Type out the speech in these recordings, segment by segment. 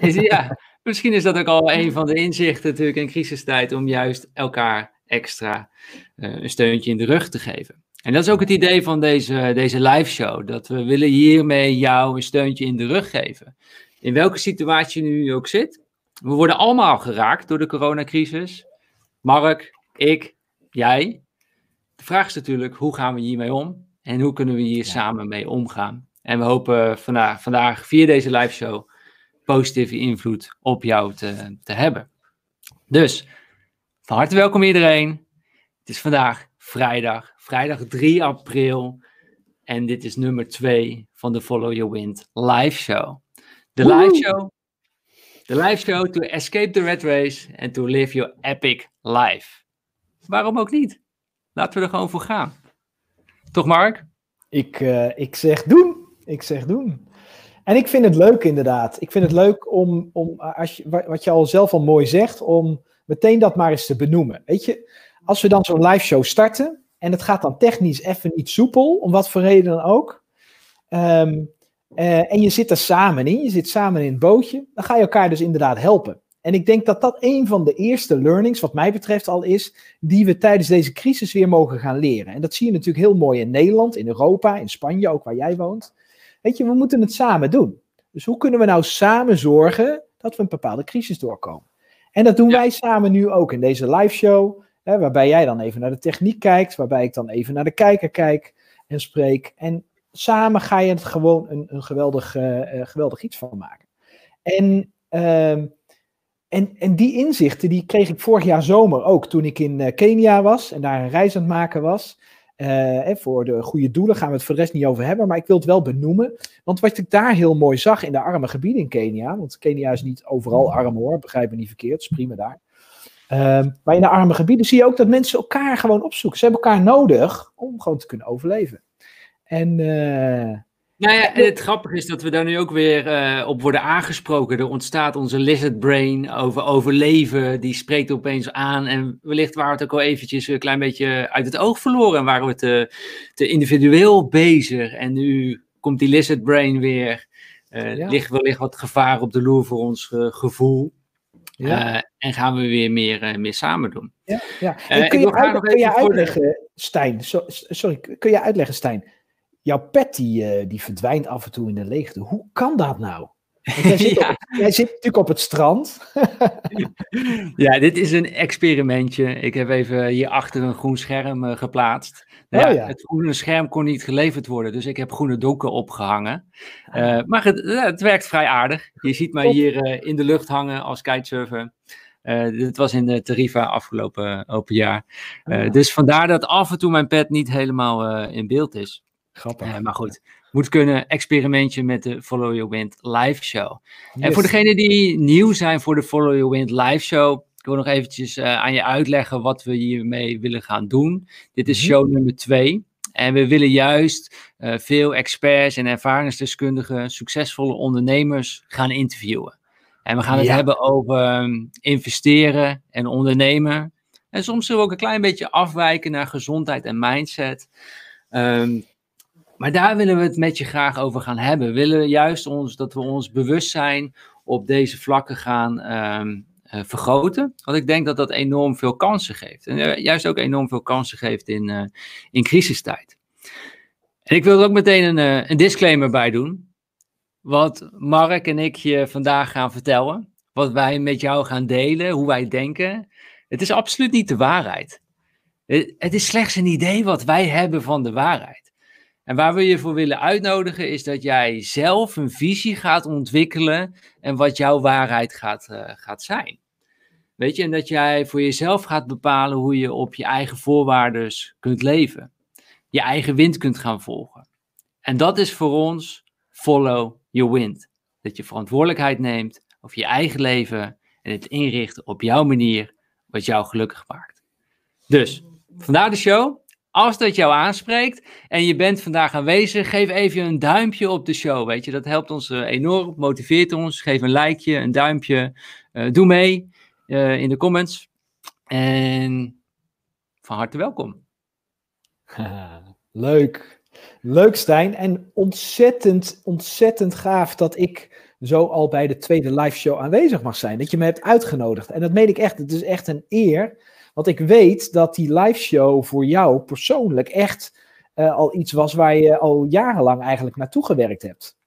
Ja, misschien is dat ook al een van de inzichten natuurlijk in crisistijd om juist elkaar extra uh, een steuntje in de rug te geven. En dat is ook het idee van deze, deze live show, dat we willen hiermee jou een steuntje in de rug geven. In welke situatie je nu ook zit. We worden allemaal geraakt door de coronacrisis. Mark, ik, jij. De vraag is natuurlijk, hoe gaan we hiermee om? En hoe kunnen we hier samen mee omgaan? En we hopen vandaag, vandaag via deze live show positieve invloed op jou te, te hebben. Dus, van harte welkom iedereen. Het is vandaag vrijdag, vrijdag 3 april. En dit is nummer 2 van de Follow Your Wind live show. De live show, de live show to escape the red race and to live your epic life. Waarom ook niet? Laten we er gewoon voor gaan. Toch Mark? Ik, uh, ik zeg doen. Ik zeg doen. En ik vind het leuk inderdaad. Ik vind het leuk om, om als je, wat je al zelf al mooi zegt, om meteen dat maar eens te benoemen. Weet je, als we dan zo'n live show starten en het gaat dan technisch even niet soepel, om wat voor reden dan ook. Um, uh, en je zit er samen in, je zit samen in het bootje, dan ga je elkaar dus inderdaad helpen. En ik denk dat dat een van de eerste learnings, wat mij betreft al is, die we tijdens deze crisis weer mogen gaan leren. En dat zie je natuurlijk heel mooi in Nederland, in Europa, in Spanje, ook waar jij woont. Weet je, we moeten het samen doen. Dus hoe kunnen we nou samen zorgen dat we een bepaalde crisis doorkomen? En dat doen wij samen nu ook in deze live show, hè, waarbij jij dan even naar de techniek kijkt, waarbij ik dan even naar de kijker kijk en spreek. En samen ga je het gewoon een, een geweldig, uh, geweldig iets van maken. En, uh, en, en die inzichten die kreeg ik vorig jaar zomer ook toen ik in uh, Kenia was en daar een reis aan het maken was. Uh, voor de goede doelen gaan we het voor de rest niet over hebben, maar ik wil het wel benoemen. Want wat ik daar heel mooi zag in de arme gebieden in Kenia, want Kenia is niet overal arm hoor, begrijp me niet verkeerd, is prima daar. Uh, maar in de arme gebieden zie je ook dat mensen elkaar gewoon opzoeken. Ze hebben elkaar nodig om gewoon te kunnen overleven. En uh, nou ja, en het grappige is dat we daar nu ook weer uh, op worden aangesproken. Er ontstaat onze lizard brain over overleven. Die spreekt opeens aan. En wellicht waren we het ook al eventjes een klein beetje uit het oog verloren. En waren we te, te individueel bezig. En nu komt die lizard brain weer. Uh, ja. Ligt wellicht wat gevaar op de loer voor ons uh, gevoel. Ja. en gaan we weer meer, meer samen doen. Ja, ja. En kun, je, uit, kun je uitleggen. Stijn, so, sorry, kun je uitleggen, Stijn, jouw pet die, uh, die verdwijnt af en toe in de leegte. Hoe kan dat nou? Jij zit, ja. op, jij zit, natuurlijk op het strand. ja, dit is een experimentje. Ik heb even hierachter een groen scherm uh, geplaatst. Nou, oh, ja, Het groene scherm kon niet geleverd worden, dus ik heb groene doeken opgehangen. Uh, maar het, het, werkt vrij aardig. Je ziet mij hier in de lucht hangen als kitesurfer. dit was in de Tarifa afgelopen open jaar. Oh. Dus vandaar dat af en toe mijn pet niet helemaal in beeld is. Grappig. Uh, maar goed, moet kunnen experimentje met de Follow Your Wind live show. Yes. En voor degenen die nieuw zijn voor de Follow Your Wind live show, ik wil nog eventjes uh, aan je uitleggen wat we hiermee willen gaan doen. Dit is -hmm. show nummer twee. En we willen juist uh, veel experts en ervaringsdeskundigen, succesvolle ondernemers gaan interviewen. En we gaan het ja. hebben over um, investeren en ondernemen. En soms zullen we ook een klein beetje afwijken naar gezondheid en mindset. Um, maar daar willen we het met je graag over gaan hebben. We willen juist ons, dat we ons bewustzijn op deze vlakken gaan um, uh, vergroten. Want ik denk dat dat enorm veel kansen geeft. En uh, juist ook enorm veel kansen geeft in, uh, in crisistijd. En ik wil er ook meteen een, een disclaimer bij doen. Wat Mark en ik je vandaag gaan vertellen. Wat wij met jou gaan delen, hoe wij denken. Het is absoluut niet de waarheid. Het is slechts een idee wat wij hebben van de waarheid. En waar we je voor willen uitnodigen is dat jij zelf een visie gaat ontwikkelen en wat jouw waarheid gaat, uh, gaat zijn. Weet je, en dat jij voor jezelf gaat bepalen hoe je op je eigen voorwaarden kunt leven. Je eigen wind kunt gaan volgen. En dat is voor ons follow your wind. Dat je verantwoordelijkheid neemt over je eigen leven en het inrichten op jouw manier wat jou gelukkig maakt. Dus, vandaar de show. Als dat jou aanspreekt en je bent vandaag aanwezig, geef even een duimpje op de show. Weet je, dat helpt ons uh, enorm, motiveert ons. Geef een likeje, een duimpje. Uh, doe mee uh, in de comments. En van harte welkom. Leuk. Leuk, Stijn. En ontzettend, ontzettend gaaf dat ik zo al bij de tweede live show aanwezig mag zijn. Dat je me hebt uitgenodigd. En dat meen ik echt. Het is echt een eer. Want ik weet dat die live show voor jou persoonlijk echt uh, al iets was waar je al jarenlang eigenlijk naartoe gewerkt hebt.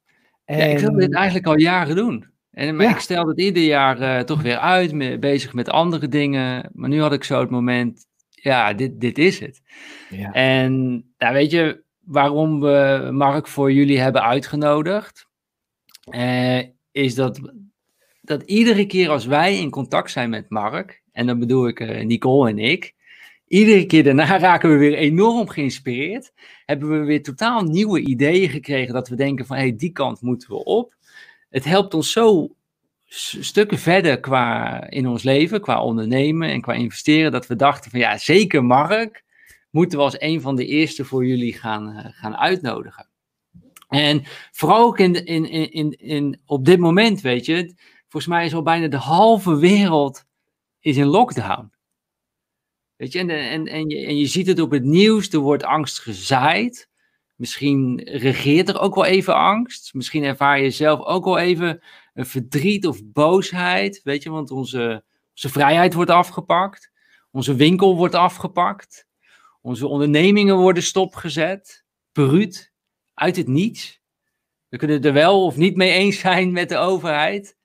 En... Ja, ik wil dit eigenlijk al jaren doen. En, maar ik stel het ieder jaar uh, toch weer uit, me, bezig met andere dingen. Maar nu had ik zo het moment, ja, dit, dit is het. Ja. En nou, weet je, waarom we Mark voor jullie hebben uitgenodigd, uh, is dat, dat iedere keer als wij in contact zijn met Mark, en dan bedoel ik uh, Nicole en ik, iedere keer daarna raken we weer enorm geïnspireerd. Hebben we weer totaal nieuwe ideeën gekregen dat we denken van, hé, hey, die kant moeten we op. Het helpt ons zo stukken verder qua in ons leven, qua ondernemen en qua investeren, dat we dachten van ja, zeker Mark, moeten we als een van de eerste voor jullie gaan, uh, gaan uitnodigen. En vooral ook in, in, in, in, op dit moment, weet je, volgens mij is al bijna de halve wereld is in lockdown. Weet je, en, en, en, je, en je ziet het op het nieuws, er wordt angst gezaaid. Misschien regeert er ook wel even angst. Misschien ervaar je zelf ook wel even een verdriet of boosheid. Weet je, want onze, onze vrijheid wordt afgepakt. Onze winkel wordt afgepakt. Onze ondernemingen worden stopgezet. Peruut, uit het niets. We kunnen het er wel of niet mee eens zijn met de overheid.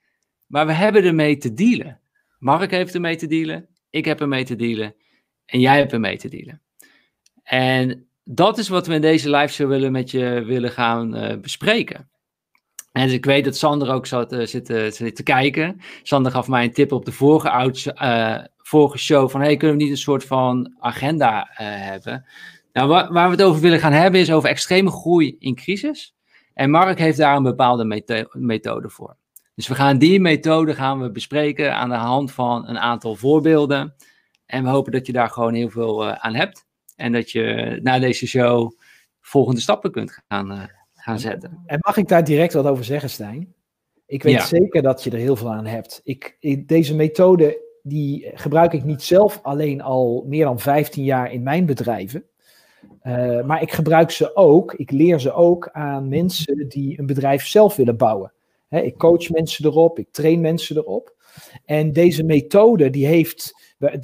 Maar we hebben ermee te dealen. Mark heeft ermee te dealen. Ik heb ermee te dealen. En jij hebt ermee te dealen. En dat is wat we in deze live show willen met je willen gaan uh, bespreken. En dus ik weet dat Sander ook zat, zit, uh, zit, te kijken. Sander gaf mij een tip op de vorige, vorige show van hey, kunnen we niet een soort van agenda hebben? Nou, waar, we het over willen gaan hebben is over extreme groei in crisis. En Mark heeft daar een bepaalde methode voor. Dus we gaan die methode gaan we bespreken aan de hand van een aantal voorbeelden. En we hopen dat je daar gewoon heel veel aan hebt. En dat je na deze show volgende stappen kunt gaan, uh, gaan zetten. En mag ik daar direct wat over zeggen, Stijn? Ik weet zeker dat je er heel veel aan hebt. Ik, deze methode die gebruik ik niet zelf alleen al meer dan 15 jaar in mijn bedrijven. Uh, maar ik gebruik ze ook, ik leer ze ook aan mensen die een bedrijf zelf willen bouwen. Ik coach mensen erop, ik train mensen erop. En deze methode die heeft,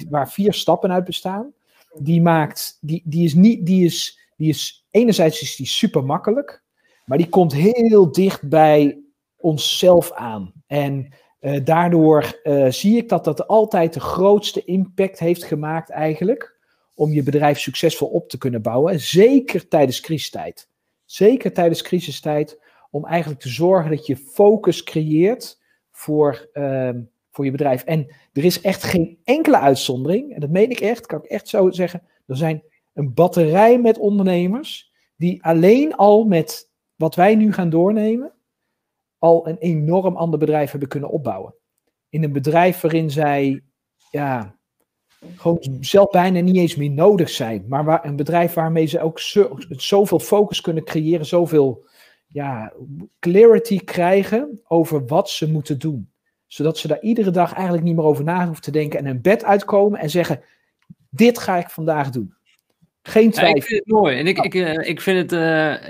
waar vier stappen uit bestaan, die maakt, die, die is niet, die is, die is, enerzijds is die super makkelijk, maar die komt heel dicht bij onszelf aan. En uh, daardoor uh, zie ik dat dat altijd de grootste impact heeft gemaakt eigenlijk, om je bedrijf succesvol op te kunnen bouwen, zeker tijdens crisistijd. Zeker tijdens crisistijd, om eigenlijk te zorgen dat je focus creëert voor, uh, voor je bedrijf. En er is echt geen enkele uitzondering, en dat meen ik echt, kan ik echt zo zeggen. Er zijn een batterij met ondernemers die alleen al met wat wij nu gaan doornemen, al een enorm ander bedrijf hebben kunnen opbouwen. In een bedrijf waarin zij ja, gewoon zelf bijna niet eens meer nodig zijn. Maar waar, een bedrijf waarmee ze ook zo, zoveel focus kunnen creëren, zoveel ja, clarity krijgen over wat ze moeten doen zodat ze daar iedere dag eigenlijk niet meer over na hoeven te denken en hun bed uitkomen en zeggen: Dit ga ik vandaag doen. Geen twijfel. Ja, ik vind het mooi. En ik, ik, eh, ik vind het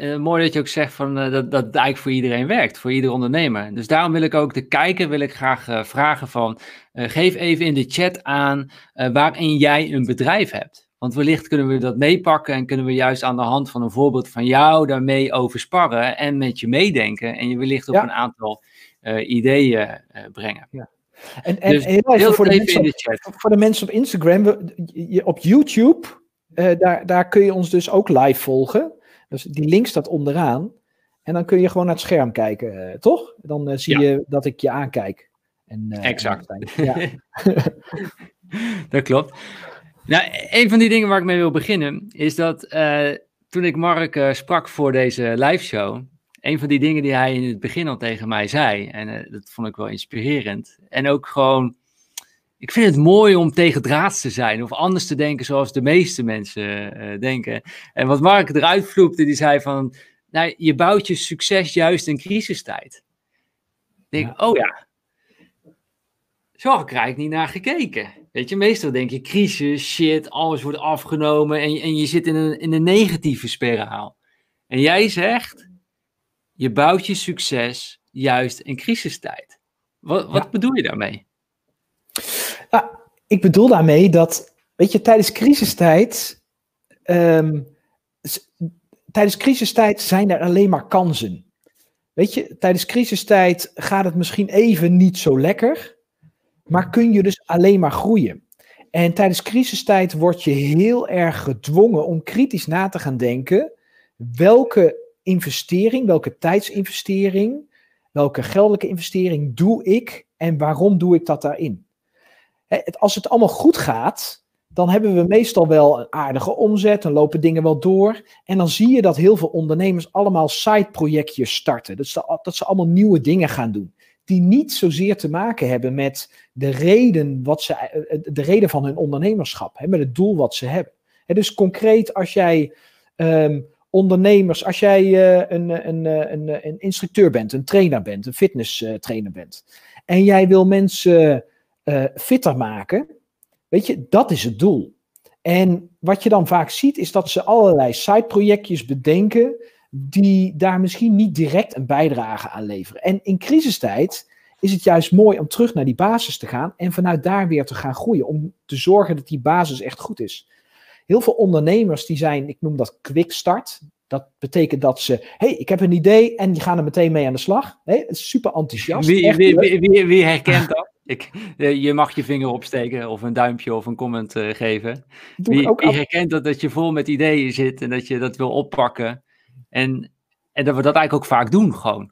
uh, mooi dat je ook zegt van, uh, dat, dat het eigenlijk voor iedereen werkt, voor ieder ondernemer. Dus daarom wil ik ook de kijker wil ik graag vragen van, geef even in de chat aan waarin jij een bedrijf hebt. Want wellicht kunnen we dat meepakken en kunnen we juist aan de hand van een voorbeeld van jou daarmee over sparren en met je meedenken. En je wellicht op een aantal uh, ideeën uh, brengen. Ja. En, en dus heel even voor de, mensen op, voor de mensen op Instagram, we, op YouTube, uh, daar, daar kun je ons dus ook live volgen. Dus die link staat onderaan. En dan kun je gewoon naar het scherm kijken, toch? Dan zie ja. je dat ik je aankijk. En, exact. En ja. dat klopt. Nou, een van die dingen waar ik mee wil beginnen, is dat toen ik Mark sprak voor deze live show, een van die dingen die hij in het begin al tegen mij zei. En uh, dat vond ik wel inspirerend. En ook gewoon, ik vind het mooi om tegen draads te zijn. Of anders te denken zoals de meeste mensen denken. En wat Mark eruit vloepte, die zei van, nou, je bouwt je succes juist in crisistijd. Ik denk, ja. oh ja, zo heb ik er eigenlijk niet naar gekeken. Weet je, meestal denk je crisis, shit, alles wordt afgenomen en, en je zit in een, in een negatieve spiraal. En jij zegt, je bouwt je succes juist in crisistijd. Wat, wat bedoel je daarmee? Nou, ik bedoel daarmee dat, weet je, tijdens crisistijd, um, tijdens crisistijd zijn er alleen maar kansen. Weet je, tijdens crisistijd gaat het misschien even niet zo lekker, maar kun je dus alleen maar groeien. En tijdens crisistijd word je heel erg gedwongen om kritisch na te gaan denken welke investering, welke tijdsinvestering, welke geldelijke investering doe ik en waarom doe ik dat daarin? Als het allemaal goed gaat, dan hebben we meestal wel een aardige omzet, dan lopen dingen wel door. En dan zie je dat heel veel ondernemers allemaal side-projectjes starten. Dat ze, dat ze allemaal nieuwe dingen gaan doen. Die niet zozeer te maken hebben met de reden, wat ze, eh, de reden van hun ondernemerschap, hè, met het doel wat ze hebben. dus concreet, als jij ehm, ondernemers, als jij uh, een, een, een, een, instructeur bent, een trainer bent, een fitness uh, bent, en jij wil mensen fitter maken, weet je, dat is het doel. En wat je dan vaak ziet, is dat ze allerlei side-projectjes bedenken, die daar misschien niet direct een bijdrage aan leveren. En in crisistijd is het juist mooi om terug naar die basis te gaan en vanuit daar weer te gaan groeien, om te zorgen dat die basis echt goed is. Heel veel ondernemers die zijn, ik noem dat quick start. Dat betekent dat ze, hey, ik heb een idee en die gaan er meteen mee aan de slag. Hey, super enthousiast. Wie, wie, wie, wie, herkent dat? Ik, eh, je mag je vinger opsteken of een duimpje of een comment uh, geven. Wie, wie herkent dat, dat je vol met ideeën zit en dat je dat wil oppakken. En, en dat we dat eigenlijk ook vaak doen gewoon.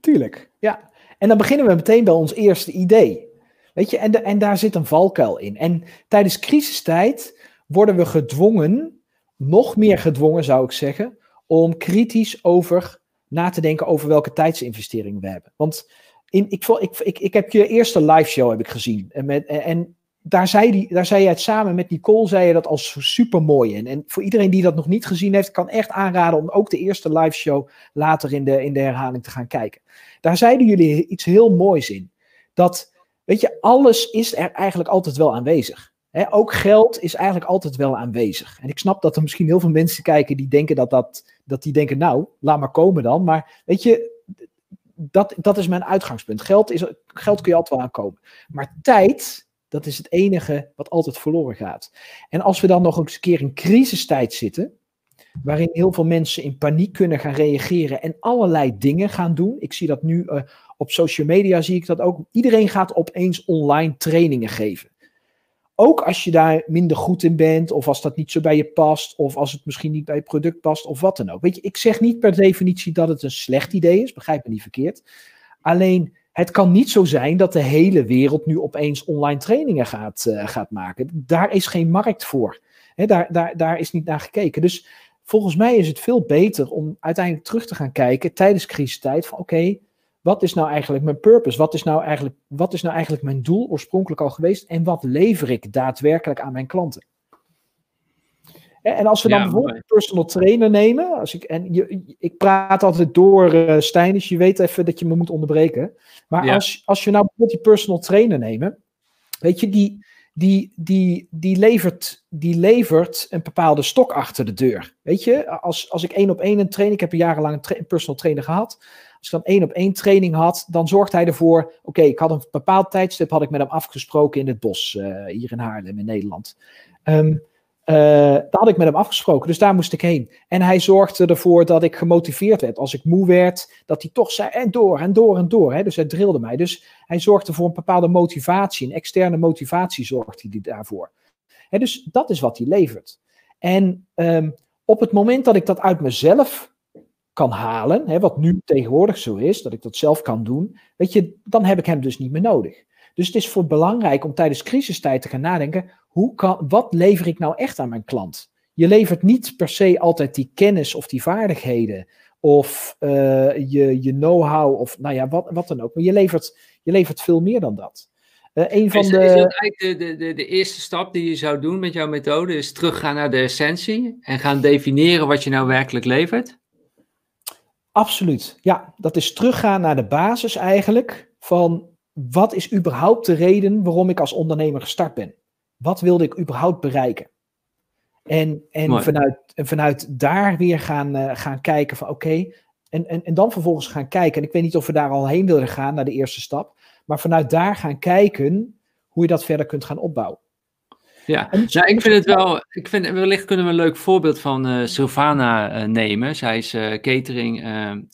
Tuurlijk, ja. En dan beginnen we meteen bij ons eerste idee. Weet je, en, en daar zit een valkuil in. En tijdens crisistijd worden we gedwongen, nog meer gedwongen zou ik zeggen, om kritisch over na te denken over welke tijdsinvestering we hebben. Want in, ik, ik, ik, ik heb je eerste live show heb ik gezien. En, met, en daar, zei die, daar zei je het samen met Nicole, zei je dat als super mooi. En, en voor iedereen die dat nog niet gezien heeft, kan echt aanraden om ook de eerste live show later in de, in de herhaling te gaan kijken. Daar zeiden jullie iets heel moois in. Dat, weet je, alles is er eigenlijk altijd wel aanwezig. ook geld is eigenlijk altijd wel aanwezig. En ik snap dat er misschien heel veel mensen kijken die denken dat, dat, dat die denken, nou, laat maar komen dan. Maar weet je, dat, dat is mijn uitgangspunt. Geld, is, geld kun je altijd wel aankomen. Maar tijd, dat is het enige wat altijd verloren gaat. En als we dan nog eens een keer in crisistijd zitten, waarin heel veel mensen in paniek kunnen gaan reageren en allerlei dingen gaan doen. Ik zie dat nu uh, op social media, zie ik dat ook. Iedereen gaat opeens online trainingen geven. Ook als je daar minder goed in bent, of als dat niet zo bij je past, of als het misschien niet bij je product past, of wat dan ook. Weet je, ik zeg niet per definitie dat het een slecht idee is, begrijp me niet verkeerd. Alleen, het kan niet zo zijn dat de hele wereld nu opeens online trainingen gaat, uh, gaat maken. Daar is geen markt voor. daar, daar, daar is niet naar gekeken. Dus volgens mij is het veel beter om uiteindelijk terug te gaan kijken tijdens crisistijd van oké, wat is nou eigenlijk mijn purpose? Wat is nou eigenlijk, wat is nou eigenlijk mijn doel oorspronkelijk al geweest? En wat lever ik daadwerkelijk aan mijn klanten? En als we dan bijvoorbeeld een personal trainer nemen, als ik, en je, ik praat altijd door, uh, Stijn, dus je weet even dat je me moet onderbreken. Maar als, als je nou bijvoorbeeld die personal trainer nemen, weet je, die, die, die, die, levert, die levert een bepaalde stok achter de deur. Weet je, als, als ik één op één een train, ik heb een jarenlang een, personal trainer gehad. Als ik dan één op één training had, dan zorgt hij ervoor. Oké, ik had een bepaald tijdstip had ik met hem afgesproken in het bos uh, hier in Haarlem in Nederland. Um, uh, daar had ik met hem afgesproken, dus daar moest ik heen. En hij zorgde ervoor dat ik gemotiveerd werd. Als ik moe werd, dat hij toch zei en door en door en door. Hè? Dus hij drilde mij. Dus hij zorgde voor een bepaalde motivatie, een externe motivatie zorgde hij daarvoor. Hè, dus dat is wat hij levert. En um, op het moment dat ik dat uit mezelf kan halen, hè, wat nu tegenwoordig zo is, dat ik dat zelf kan doen, weet je, dan heb ik hem dus niet meer nodig. Dus het is voor belangrijk om tijdens crisistijd te gaan nadenken, hoe kan, wat lever ik nou echt aan mijn klant? Je levert niet per se altijd die kennis of die vaardigheden of uh, je, je know-how of nou ja, wat, wat dan ook. Maar je levert, je levert veel meer dan dat. Uh, een van is, de... is dat eigenlijk de, de, de, de, eerste stap die je zou doen met jouw methode? Is teruggaan naar de essentie en gaan definiëren wat je nou werkelijk levert? Absoluut. Ja, dat is teruggaan naar de basis eigenlijk van wat is überhaupt de reden waarom ik als ondernemer gestart ben? Wat wilde ik überhaupt bereiken? En, en, vanuit, en vanuit daar weer gaan, uh, gaan kijken van oké, en, en, en dan vervolgens gaan kijken. En ik weet niet of we daar al heen willen gaan, naar de eerste stap. Maar vanuit daar gaan kijken hoe je dat verder kunt gaan opbouwen. Ja, nou, ik vind het wel, ik vind, wellicht kunnen we een leuk voorbeeld van uh, Sylvana uh, nemen. Zij is uh, catering,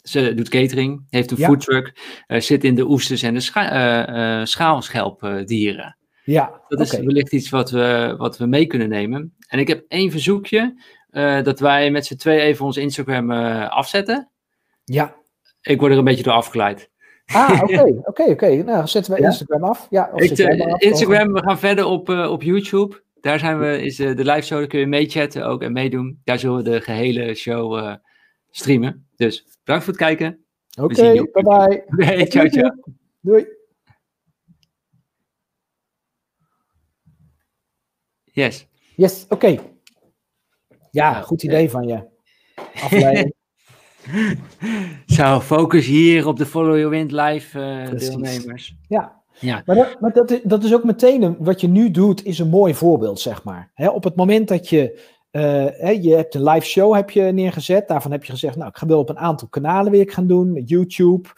ze doet catering, heeft een ja. foodtruck, zit in de oesters en de scha schaalschelpdieren. Ja, Dat is okay. wellicht iets wat we, wat we mee kunnen nemen. En ik heb één verzoekje, dat wij met z'n twee even ons Instagram afzetten. Ja. Ik word er een beetje door afgeleid. Ah, oké, oké, oké. Nou, zetten we ja? Instagram af. Ja, of ik, af, Instagram, we gaan verder op, op YouTube. Daar zijn we, is de live show, daar kun je meechatten ook en meedoen. Daar zullen we de gehele show streamen. Dus bedankt voor het kijken. Oké, okay, bye bye. Nee, ciao, ciao. Doei. Yes. Yes, oké. Okay. Ja, goed idee van je. Afleiding. Zo, focus hier op de Follow Your Wind live uh, deelnemers. Ja, ja. maar, dat, maar dat, dat, is ook meteen, wat je nu doet, is een mooi voorbeeld, zeg maar. op het moment dat je, uh, je hebt een live show heb je neergezet, daarvan heb je gezegd, nou, ik ga wel op een aantal kanalen weer gaan doen, YouTube,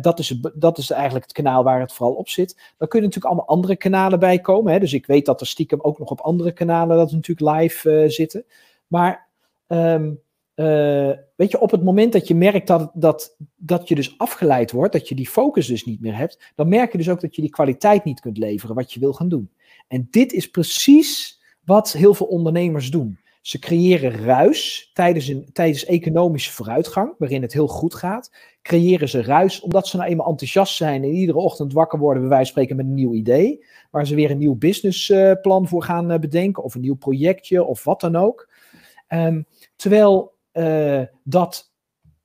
dat, is, dat is eigenlijk het kanaal waar het vooral op zit. Dan kunnen natuurlijk allemaal andere kanalen bij komen. Hè? Dus ik weet dat er stiekem ook nog op andere kanalen dat natuurlijk live zitten. Maar um, uh, weet je, op het moment dat je merkt dat, dat, dat je dus afgeleid wordt, dat je die focus dus niet meer hebt, dan merk je dus ook dat je die kwaliteit niet kunt leveren wat je wil gaan doen. En dit is precies wat heel veel ondernemers doen. Ze creëren ruis tijdens, een, tijdens economische vooruitgang, waarin het heel goed gaat. Creëren ze ruis omdat ze nou eenmaal enthousiast zijn en iedere ochtend wakker worden, bij wijze van spreken, met een nieuw idee. Waar ze weer een nieuw businessplan voor gaan eh, bedenken, of een nieuw projectje, of wat dan ook. Um, terwijl uh, dat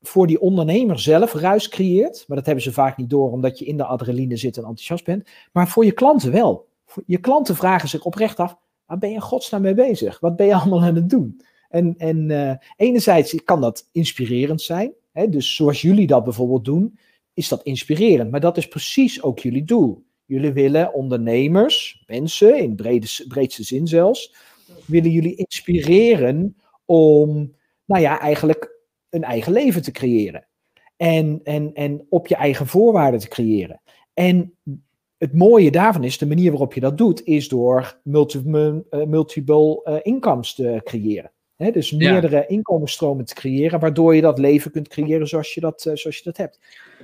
voor die ondernemer zelf ruis creëert. Maar dat hebben ze vaak niet door, omdat je in de adrenaline zit en enthousiast bent. Maar voor je klanten wel. Je klanten vragen zich oprecht af: waar ben je godsnaam mee bezig? Wat ben je allemaal aan het doen? En, en uh, enerzijds kan dat inspirerend zijn. Hè? Dus zoals jullie dat bijvoorbeeld doen, is dat inspirerend. Maar dat is precies ook jullie doel. Jullie willen ondernemers, mensen in brede, breedste zin zelfs, willen jullie inspireren om nou ja, eigenlijk een eigen leven te creëren. En, en, en op je eigen voorwaarden te creëren. En het mooie daarvan is, de manier waarop je dat doet, is door multiple, uh, multiple uh, incomes te creëren. He, dus meerdere ja. inkomensstromen te creëren, waardoor je dat leven kunt creëren zoals je dat, uh, zoals je dat hebt.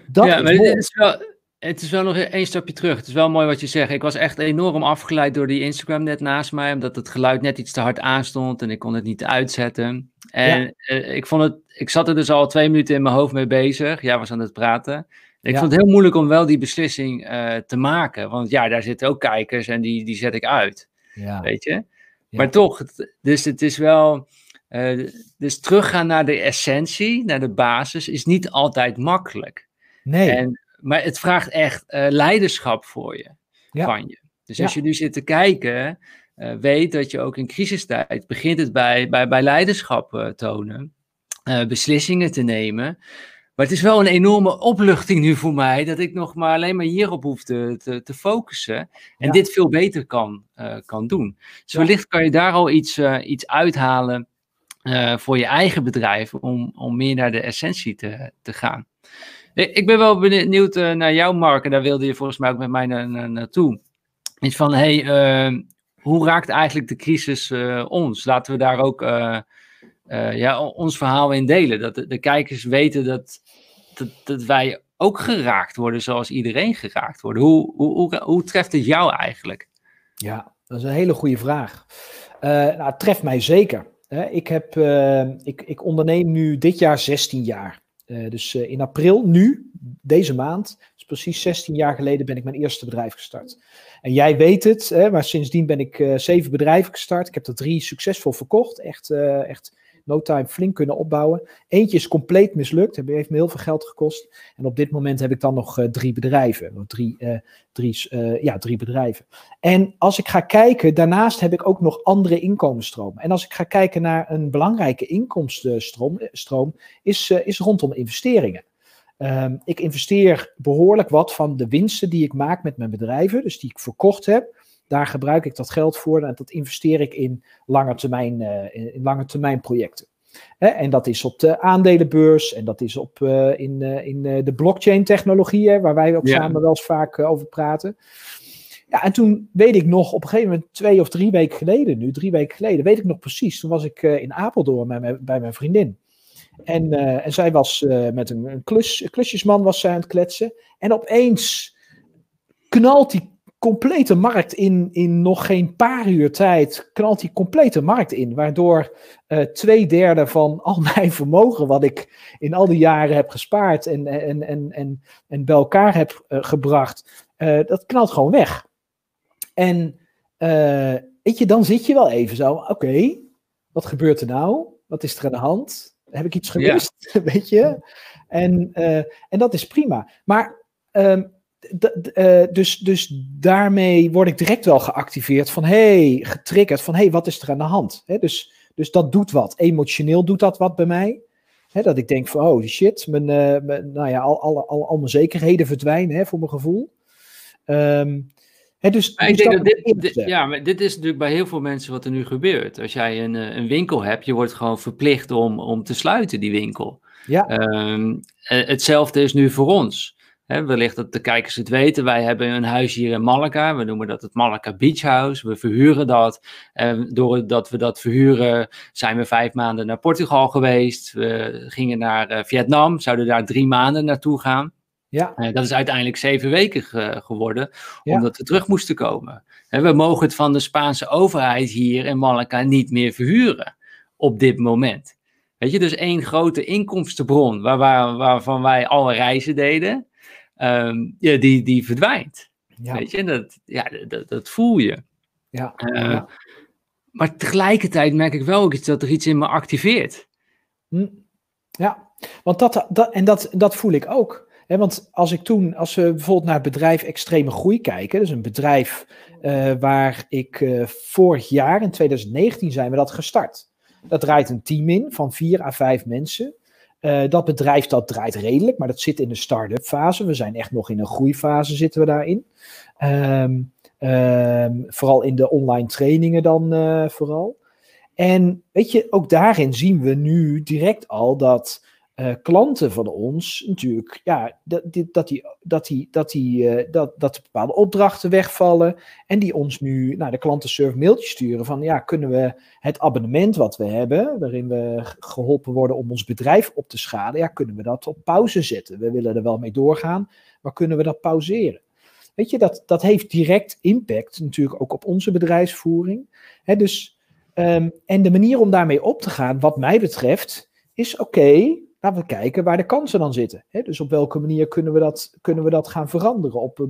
Dat ja, maar dit is wel, het is wel nog één stapje terug. Het is wel mooi wat je zegt. Ik was echt enorm afgeleid door die Instagram net naast mij, omdat het geluid net iets te hard aanstond en ik kon het niet uitzetten. En ik vond het, ik zat er dus al twee minuten in mijn hoofd mee bezig. Jij was aan het praten. Ik ja. vond het heel moeilijk om wel die beslissing uh, te maken. Want ja, daar zitten ook kijkers en die, die zet ik uit. Ja. Weet je? Maar toch, het, dus het is wel. Uh, dus teruggaan naar de essentie, naar de basis, is niet altijd makkelijk. Nee. En, maar het vraagt echt leiderschap voor je, van je. Dus als je nu zit te kijken, weet dat je ook in crisistijd begint het bij, bij, bij leiderschap tonen, beslissingen te nemen. Maar het is wel een enorme opluchting nu voor mij dat ik nog maar alleen maar hierop hoef te, te, te focussen en ja. dit veel beter kan, kan doen. Dus ja. wellicht kan je daar al iets, iets uithalen voor je eigen bedrijf om, om meer naar de essentie te, te gaan. Ik ben wel benieuwd naar jou, Mark, en daar wilde je volgens mij ook met mij na, na, naartoe. Iets van, hey, hoe raakt eigenlijk de crisis ons? Laten we daar ook uh, ja, ons verhaal in delen. Dat de, kijkers weten dat, dat, wij ook geraakt worden zoals iedereen geraakt wordt. Hoe, hoe, hoe, hoe treft het jou eigenlijk? Ja, dat is een hele goede vraag. nou, het treft mij zeker. Ik, heb, ik, ik onderneem nu dit jaar 16 jaar. dus in april, nu, deze maand, dus precies 16 jaar geleden, ben ik mijn eerste bedrijf gestart. En jij weet het, hè, maar sindsdien ben ik zeven bedrijven gestart. Ik heb er drie succesvol verkocht. Echt, echt no time flink kunnen opbouwen. Eentje is compleet mislukt, heeft me heel veel geld gekost. En op dit moment heb ik dan nog uh, drie bedrijven. Drie, drie, ja, drie bedrijven. En als ik ga kijken, daarnaast heb ik ook nog andere inkomensstromen. En als ik ga kijken naar een belangrijke inkomstenstroom, stroom, is, is rondom investeringen. Um, ik investeer behoorlijk wat van de winsten die ik maak met mijn bedrijven, dus die ik verkocht heb. Daar gebruik ik dat geld voor en dat investeer ik in lange termijn, uh, in lange termijn projecten. Hè, en dat is op de aandelenbeurs en dat is op, in, in de blockchain-technologieën, waar wij ook samen wel eens vaak over praten. Ja, en toen weet ik nog, op een gegeven moment, twee of drie weken geleden nu, drie weken geleden, weet ik nog precies. Toen was ik in Apeldoorn bij bij mijn vriendin. En, en zij was met een, een klus, klusjesman was zij aan het kletsen. En opeens knalt die complete markt in, in nog geen paar uur tijd, knalt die complete markt in. Waardoor uh, twee derde van al mijn vermogen, wat ik in al die jaren heb gespaard en, en, en, en, en bij elkaar heb gebracht, dat knalt gewoon weg. En weet je, dan zit je wel even zo, oké, wat gebeurt er nou? Wat is er aan de hand? Heb ik iets gemist? Weet je? En, en dat is prima. Maar uh, dus, dus daarmee word ik direct wel geactiveerd van hey, getriggerd van hey, wat is er aan de hand? He, dus, dus dat doet wat. Emotioneel doet dat wat bij mij. He, dat ik denk van oh shit, mijn, uh, mijn, nou ja, al, al, al, al mijn zekerheden verdwijnen hè, voor mijn gevoel. Um, dus, dus dit, ja, maar dit is natuurlijk bij heel veel mensen wat er nu gebeurt. Als jij een, eh, een winkel hebt, je wordt gewoon verplicht om, om te sluiten, die winkel. Ja. Um, hetzelfde is nu voor ons. He, wellicht dat de kijkers het weten. Wij hebben een huis hier in Malaga. We noemen dat het Malaga Beach House. We verhuren dat. En doordat we dat verhuren, zijn we vijf maanden naar Portugal geweest. We gingen naar uh, Vietnam, zouden daar drie maanden naartoe gaan. Ja. Uh, dat is uiteindelijk zeven weken geworden, omdat we terug moesten komen. we mogen het van de Spaanse overheid hier in Malaga niet meer verhuren op dit moment. Weet je, dus één grote inkomstenbron waar, waar, waarvan wij alle reizen deden, um, ja, die, die verdwijnt. Ja. Weet je, dat, ja, dat, dat voel je. Ja. Uh, maar tegelijkertijd merk ik wel ook iets dat er iets in me activeert. Hm. Ja, want dat, dat, en dat, dat voel ik ook want als ik toen, als we bijvoorbeeld naar het bedrijf Extreme Groei kijken, dus een bedrijf uh, waar ik uh, vorig jaar, in 2019, zijn we dat gestart. Dat draait een team in van vier à vijf mensen. Uh, dat bedrijf dat draait redelijk, maar dat zit in de start-up fase. We zijn echt nog in een groeifase zitten we daarin. Um, um, vooral in de online trainingen dan vooral. En weet je, ook daarin zien we nu direct al dat uh, klanten van ons natuurlijk, ja, dat, dat, die, dat, die, dat, die, uh, dat, dat bepaalde opdrachten wegvallen en die ons nu naar de klantenservice mailtje sturen van, ja, kunnen we het abonnement wat we hebben, waarin we geholpen worden om ons bedrijf op te schalen, ja, kunnen we dat op pauze zetten? We willen er wel mee doorgaan, maar kunnen we dat pauzeren? Weet je, dat, dat heeft direct impact natuurlijk ook op onze bedrijfsvoering. Hè, dus, um, en de manier om daarmee op te gaan, wat mij betreft, is oké, laten we kijken waar de kansen dan zitten. Hè? Dus op welke manier kunnen we dat, kunnen we dat gaan veranderen? Op,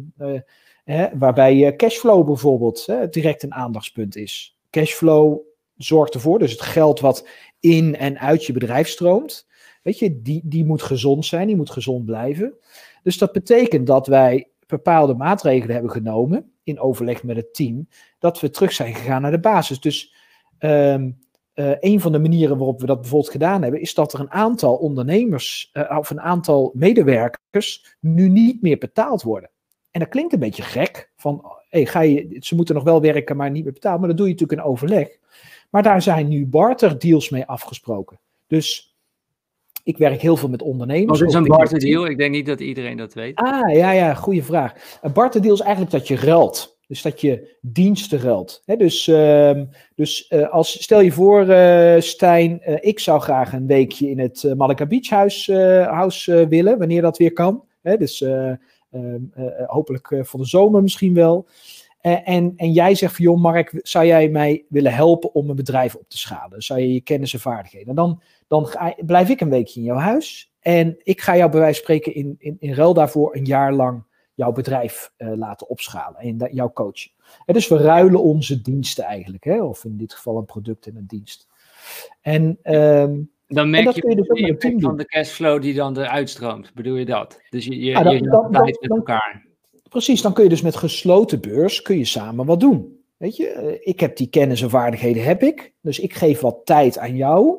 hè, waarbij cashflow bijvoorbeeld hè, direct een aandachtspunt is. Cashflow zorgt ervoor, dus het geld wat in en uit je bedrijf stroomt, weet je, die, die moet gezond zijn, die moet gezond blijven. Dus dat betekent dat wij bepaalde maatregelen hebben genomen in overleg met het team, dat we terug zijn gegaan naar de basis. Dus um, uh, een van de manieren waarop we dat bijvoorbeeld gedaan hebben, is dat er een aantal ondernemers uh, of een aantal medewerkers nu niet meer betaald worden. En dat klinkt een beetje gek, van hey, ga je, ze moeten nog wel werken, maar niet meer betaald. Maar dat doe je natuurlijk in overleg. Maar daar zijn nu barter deals mee afgesproken. Dus ik werk heel veel met ondernemers. Wat is een barter deal? Ik denk niet dat iedereen dat weet. Ah, ja, ja, goede vraag. Een barter deal is eigenlijk dat je ruilt. Dus dat je diensten ruilt. dus uh, dus uh, als, stel je voor, uh, Stijn, uh, ik zou graag een weekje in het Malaka Beach House, willen, wanneer dat weer kan. Dus ehm, hopelijk voor de zomer misschien wel. en, en jij zegt van, joh Mark, zou jij mij willen helpen om een bedrijf op te schalen? Zou je je kennis en vaardigheden? Dan, dan blijf ik een weekje in jouw huis. En ik ga jou bij wijze van spreken in, in, in ruil daarvoor een jaar lang jouw bedrijf uh, laten opschalen en jouw coach. En dus we ruilen onze diensten eigenlijk, hè? of in dit geval een product en een dienst. En um, dan merk je, je dus de impact van de cashflow die dan eruit stroomt. Bedoel je dat? Dus je, je, ja, dan, je dan, dan, met elkaar. Precies, dan kun je dus met gesloten beurs kun je samen wat doen. Weet je, eh, ik heb die kennis en vaardigheden, heb ik. Dus ik geef wat tijd aan jou.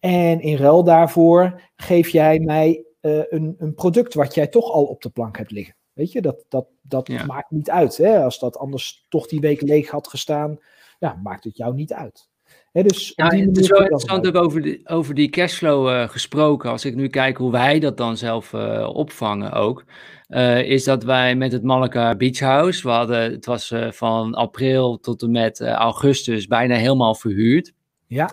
En in ruil daarvoor geef jij mij uh, een, een product wat jij toch al op de plank hebt liggen. Weet je, dat, dat, dat maakt niet uit. Hè? Als dat anders toch die week leeg had gestaan, ja, maakt het jou niet uit. dus ja, het is wel interessant ook over, de, over die cashflow uh, gesproken. Als ik nu kijk hoe wij dat dan zelf uh, opvangen ook. Uh, is dat wij met het Malacca Beach House, we hadden, het was van april tot en met augustus bijna helemaal verhuurd. Ja.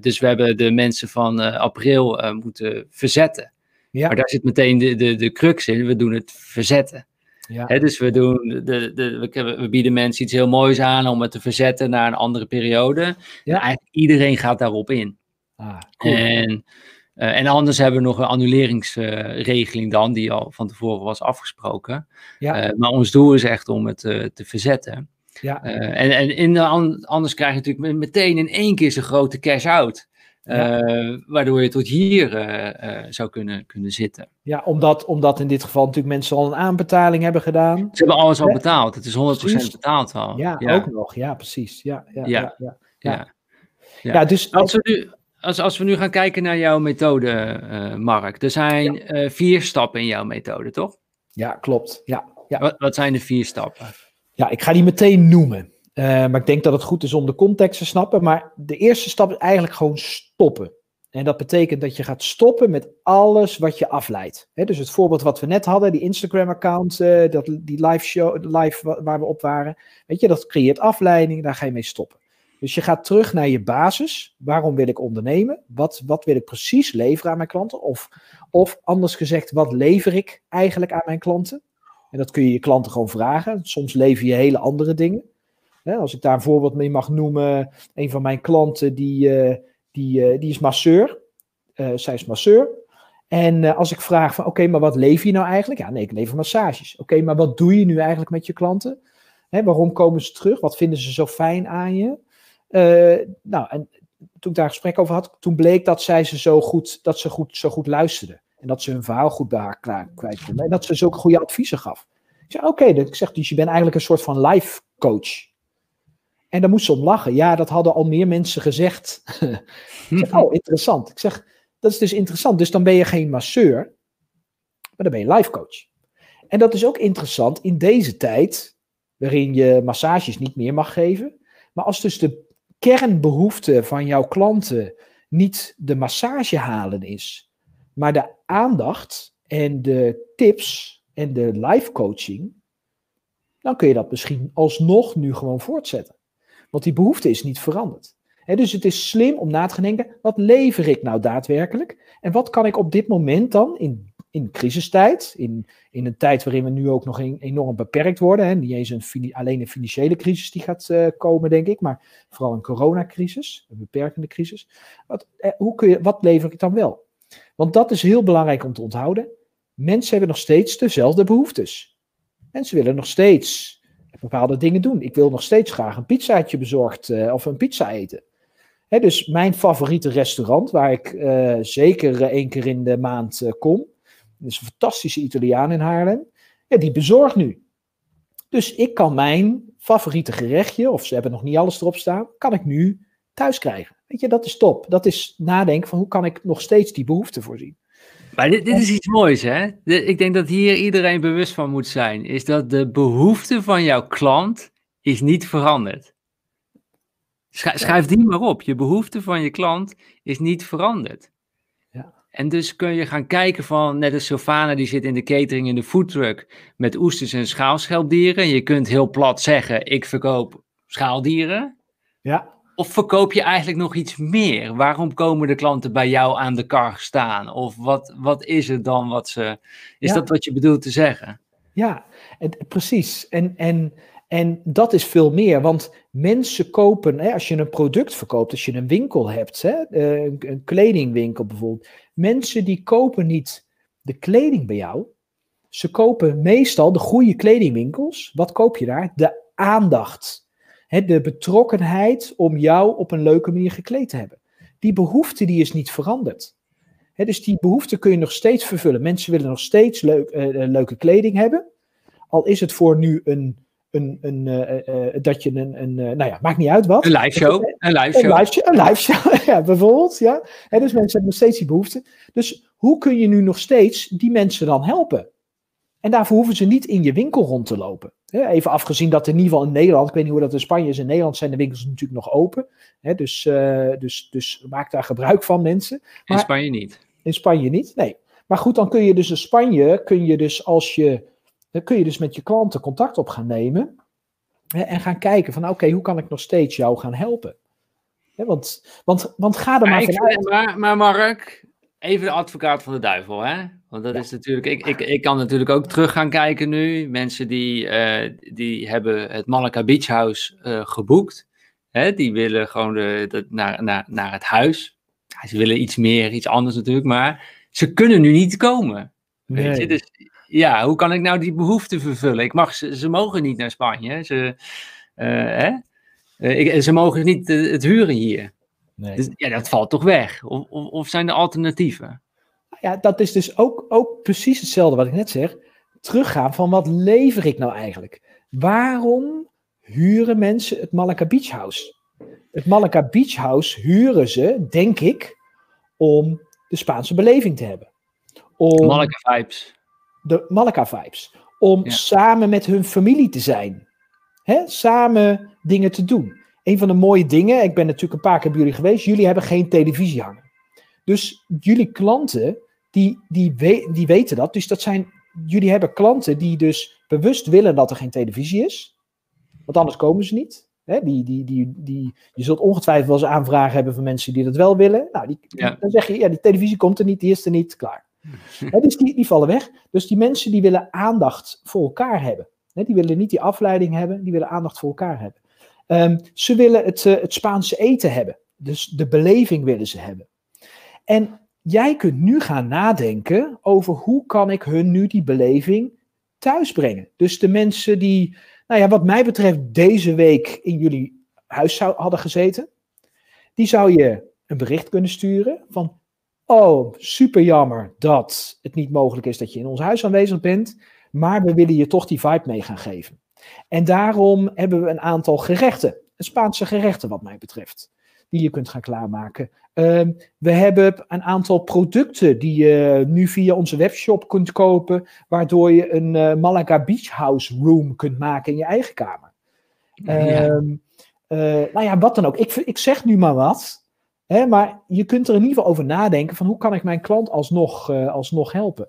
dus we hebben de mensen van april moeten verzetten. Ja. Maar daar zit meteen de, de, de crux in, we doen het verzetten. Ja. dus we, doen de, de, we, bieden mensen iets heel moois aan om het te verzetten naar een andere periode. Ja. En eigenlijk iedereen gaat daarop in. Ah, cool. En, uh, en anders hebben we nog een annuleringsregeling dan, die al van tevoren was afgesproken. Ja. Uh, maar ons doel is echt om het uh, te verzetten. Ja. en en in de, anders krijg je natuurlijk meteen in één keer zo'n grote cash-out. Uh, waardoor je tot hier uh, uh, zou kunnen, kunnen zitten. Ja, omdat, omdat in dit geval natuurlijk mensen al een aanbetaling hebben gedaan. Ze hebben alles al betaald. Het is 100% betaald al. Ja, ja, ook nog. Ja, precies. Ja, ja, ja. ja, ja. ja. dus als we, nu, als, als we nu gaan kijken naar jouw methode, Mark. Er zijn vier stappen in jouw methode, toch? Ja, klopt. Ja, ja. Wat, wat zijn de vier stappen? Ja, ik ga die meteen noemen. Uh, maar ik denk dat het goed is om de context te snappen. Maar de eerste stap is eigenlijk gewoon stoppen. En dat betekent dat je gaat stoppen met alles wat je afleidt. dus het voorbeeld wat we net hadden, die Instagram-account, uh, die live show, live waar we op waren. Weet je, dat creëert afleiding, daar ga je mee stoppen. Dus je gaat terug naar je basis. Waarom wil ik ondernemen? Wat, wat wil ik precies leveren aan mijn klanten? Of, of anders gezegd, wat lever ik eigenlijk aan mijn klanten? En dat kun je je klanten gewoon vragen. Soms lever je hele andere dingen als ik daar een voorbeeld mee mag noemen, een van mijn klanten die, eh, die, eh, die is masseur. Uh, zij is masseur. En als ik vraag van oké, maar wat lever je nou eigenlijk? Ja, nee, ik lever massages. Oké, maar wat doe je nu eigenlijk met je klanten? Hè, waarom komen ze terug? Wat vinden ze zo fijn aan je? nou, en toen ik daar een gesprek over had, toen bleek dat zij ze zo goed, dat ze goed, zo goed luisterde. En dat ze hun verhaal goed bij haar kwijt konden. En dat ze zulke goede adviezen gaf. Ik zei, oké, ik zeg, dus je bent eigenlijk een soort van life coach. En daar moest ze om lachen. Ja, dat hadden al meer mensen gezegd. zeg, oh, interessant. Ik zeg, dat is dus interessant. Dus dan ben je geen masseur, maar dan ben je life coach. En dat is ook interessant in deze tijd, waarin je massages niet meer mag geven. Maar als dus de kernbehoefte van jouw klanten niet de massage halen is, maar de aandacht en de tips en de life coaching, dan kun je dat misschien alsnog nu gewoon voortzetten. Want die behoefte is niet veranderd. dus het is slim om na te denken, wat lever ik nou daadwerkelijk? En wat kan ik op dit moment dan in, in crisistijd, in, in een tijd waarin we nu ook nog enorm beperkt worden, niet eens een, alleen een financiële crisis die gaat uh, komen, denk ik, maar vooral een coronacrisis, een beperkende crisis. Wat, eh, hoe kun je, wat lever ik dan wel? Want dat is heel belangrijk om te onthouden. Mensen hebben nog steeds dezelfde behoeftes. Mensen willen nog steeds bepaalde dingen doen. Ik wil nog steeds graag een pizzaatje bezorgd uh, of een pizza eten. Hè, dus mijn favoriete restaurant, waar ik uh, zeker één keer in de maand kom, is een fantastische Italiaan in Haarlem, ja, die bezorgt nu. Dus ik kan mijn favoriete gerechtje, of ze hebben nog niet alles erop staan, kan ik nu thuis krijgen. Weet je, dat is top. Dat is nadenken van hoe kan ik nog steeds die behoefte voorzien. Maar dit, dit is iets moois, hè? ik denk dat hier iedereen bewust van moet zijn. Is dat de behoefte van jouw klant is niet veranderd. Schrijf die maar op. Je behoefte van je klant is niet veranderd. Ja. En dus kun je gaan kijken van, net als Sylvana die zit in de catering in de foodtruck met oesters en schaalschelpdieren. Je kunt heel plat zeggen, ik verkoop schaaldieren. Ja. Of verkoop je eigenlijk nog iets meer? Waarom komen de klanten bij jou aan de kar staan? Of wat, wat is het dan wat ze. Is dat wat je bedoelt te zeggen? Ja, precies. En, en, en dat is veel meer. Want mensen kopen, hè, als je een product verkoopt, als je een winkel hebt, hè, eh, een, een kledingwinkel bijvoorbeeld. Mensen die kopen niet de kleding bij jou. Ze kopen meestal de goede kledingwinkels. Wat koop je daar? De aandacht de betrokkenheid om jou op een leuke manier gekleed te hebben. Die behoefte die is niet veranderd. dus die behoefte kun je nog steeds vervullen. Mensen willen nog steeds leuk, uh, leuke kleding hebben. Al is het voor nu een, een, een, uh, dat je een, een nou ja, maakt niet uit wat. Een live show. Een live show. Een live show, een live show ja, bijvoorbeeld. Ja. dus mensen hebben nog steeds die behoefte. Dus hoe kun je nu nog steeds die mensen dan helpen? En daarvoor hoeven ze niet in je winkel rond te lopen. Even afgezien dat in ieder geval in Nederland, ik weet niet hoe dat in Spanje is, in Nederland zijn de winkels natuurlijk nog open. Dus, uh, dus, dus maak daar gebruik van, mensen. Maar, in Spanje niet. In Spanje niet, nee. Maar goed, dan kun je dus in Spanje, kun je dus als je, dan kun je dus met je klanten contact op gaan nemen. En gaan kijken van, oké, hoe kan ik nog steeds jou gaan helpen? Want, want, want ga er maar, vanuit. Maar, maar Mark, even de advocaat van de duivel, hè? Want dat is natuurlijk, ik, ik, ik kan natuurlijk ook terug gaan kijken nu. Mensen die, uh, die hebben het Malacca Beach House uh, geboekt. Hè? Die willen gewoon de, de, naar, naar, naar het huis. Ja, ze willen iets meer, iets anders natuurlijk, maar ze kunnen nu niet komen. Weet nee. je? Dus ja, hoe kan ik nou die behoefte vervullen? Ik mag, ze, ze mogen niet naar Spanje. Ze, uh, hè? Ik, ze mogen niet het huren hier. Nee. Dus, ja, dat valt toch weg? Of, of, of zijn er alternatieven? Ja, dat is dus ook, ook precies hetzelfde wat ik net zeg. Teruggaan van wat lever ik nou eigenlijk? Waarom huren mensen het Malacca Beach House? Het Malacca Beach House huren ze, denk ik, om de Spaanse beleving te hebben. Om Malacca vibes. De Malacca vibes. Om samen met hun familie te zijn. Hè? Samen dingen te doen. Een van de mooie dingen, ik ben natuurlijk een paar keer bij jullie geweest, jullie hebben geen televisie hangen. Dus jullie klanten die, die, we, die weten dat. Dus dat zijn, jullie hebben klanten die dus bewust willen dat er geen televisie is. Want anders komen ze niet. Hè, die, die, die, die, je zult ongetwijfeld wel eens aanvragen hebben van mensen die dat wel willen. Nou, die, dan zeg je, ja, die televisie komt er niet, die is er niet, klaar. Dus die, die vallen weg. Dus die mensen die willen aandacht voor elkaar hebben. Hè, die willen niet die afleiding hebben, die willen aandacht voor elkaar hebben. Um, ze willen het, uh, het Spaanse eten hebben. Dus de beleving willen ze hebben. En jij kunt nu gaan nadenken over hoe kan ik hun nu die beleving thuis brengen. Dus de mensen die, nou ja, wat mij betreft deze week in jullie huis hadden gezeten, die zou je een bericht kunnen sturen van, oh, super jammer dat het niet mogelijk is dat je in ons huis aanwezig bent, maar we willen je toch die vibe mee gaan geven. En daarom hebben we een aantal gerechten, Spaanse gerechten wat mij betreft, die je kunt gaan klaarmaken. Ehm, we hebben een aantal producten die je nu via onze webshop kunt kopen, waardoor je een uh, Malaga Beach House Room kunt maken in je eigen kamer. Ehm, eh, nou ja, wat dan ook. Ik, ik zeg nu maar wat, hè, maar je kunt er in ieder geval over nadenken van hoe kan ik mijn klant alsnog, uh, alsnog helpen.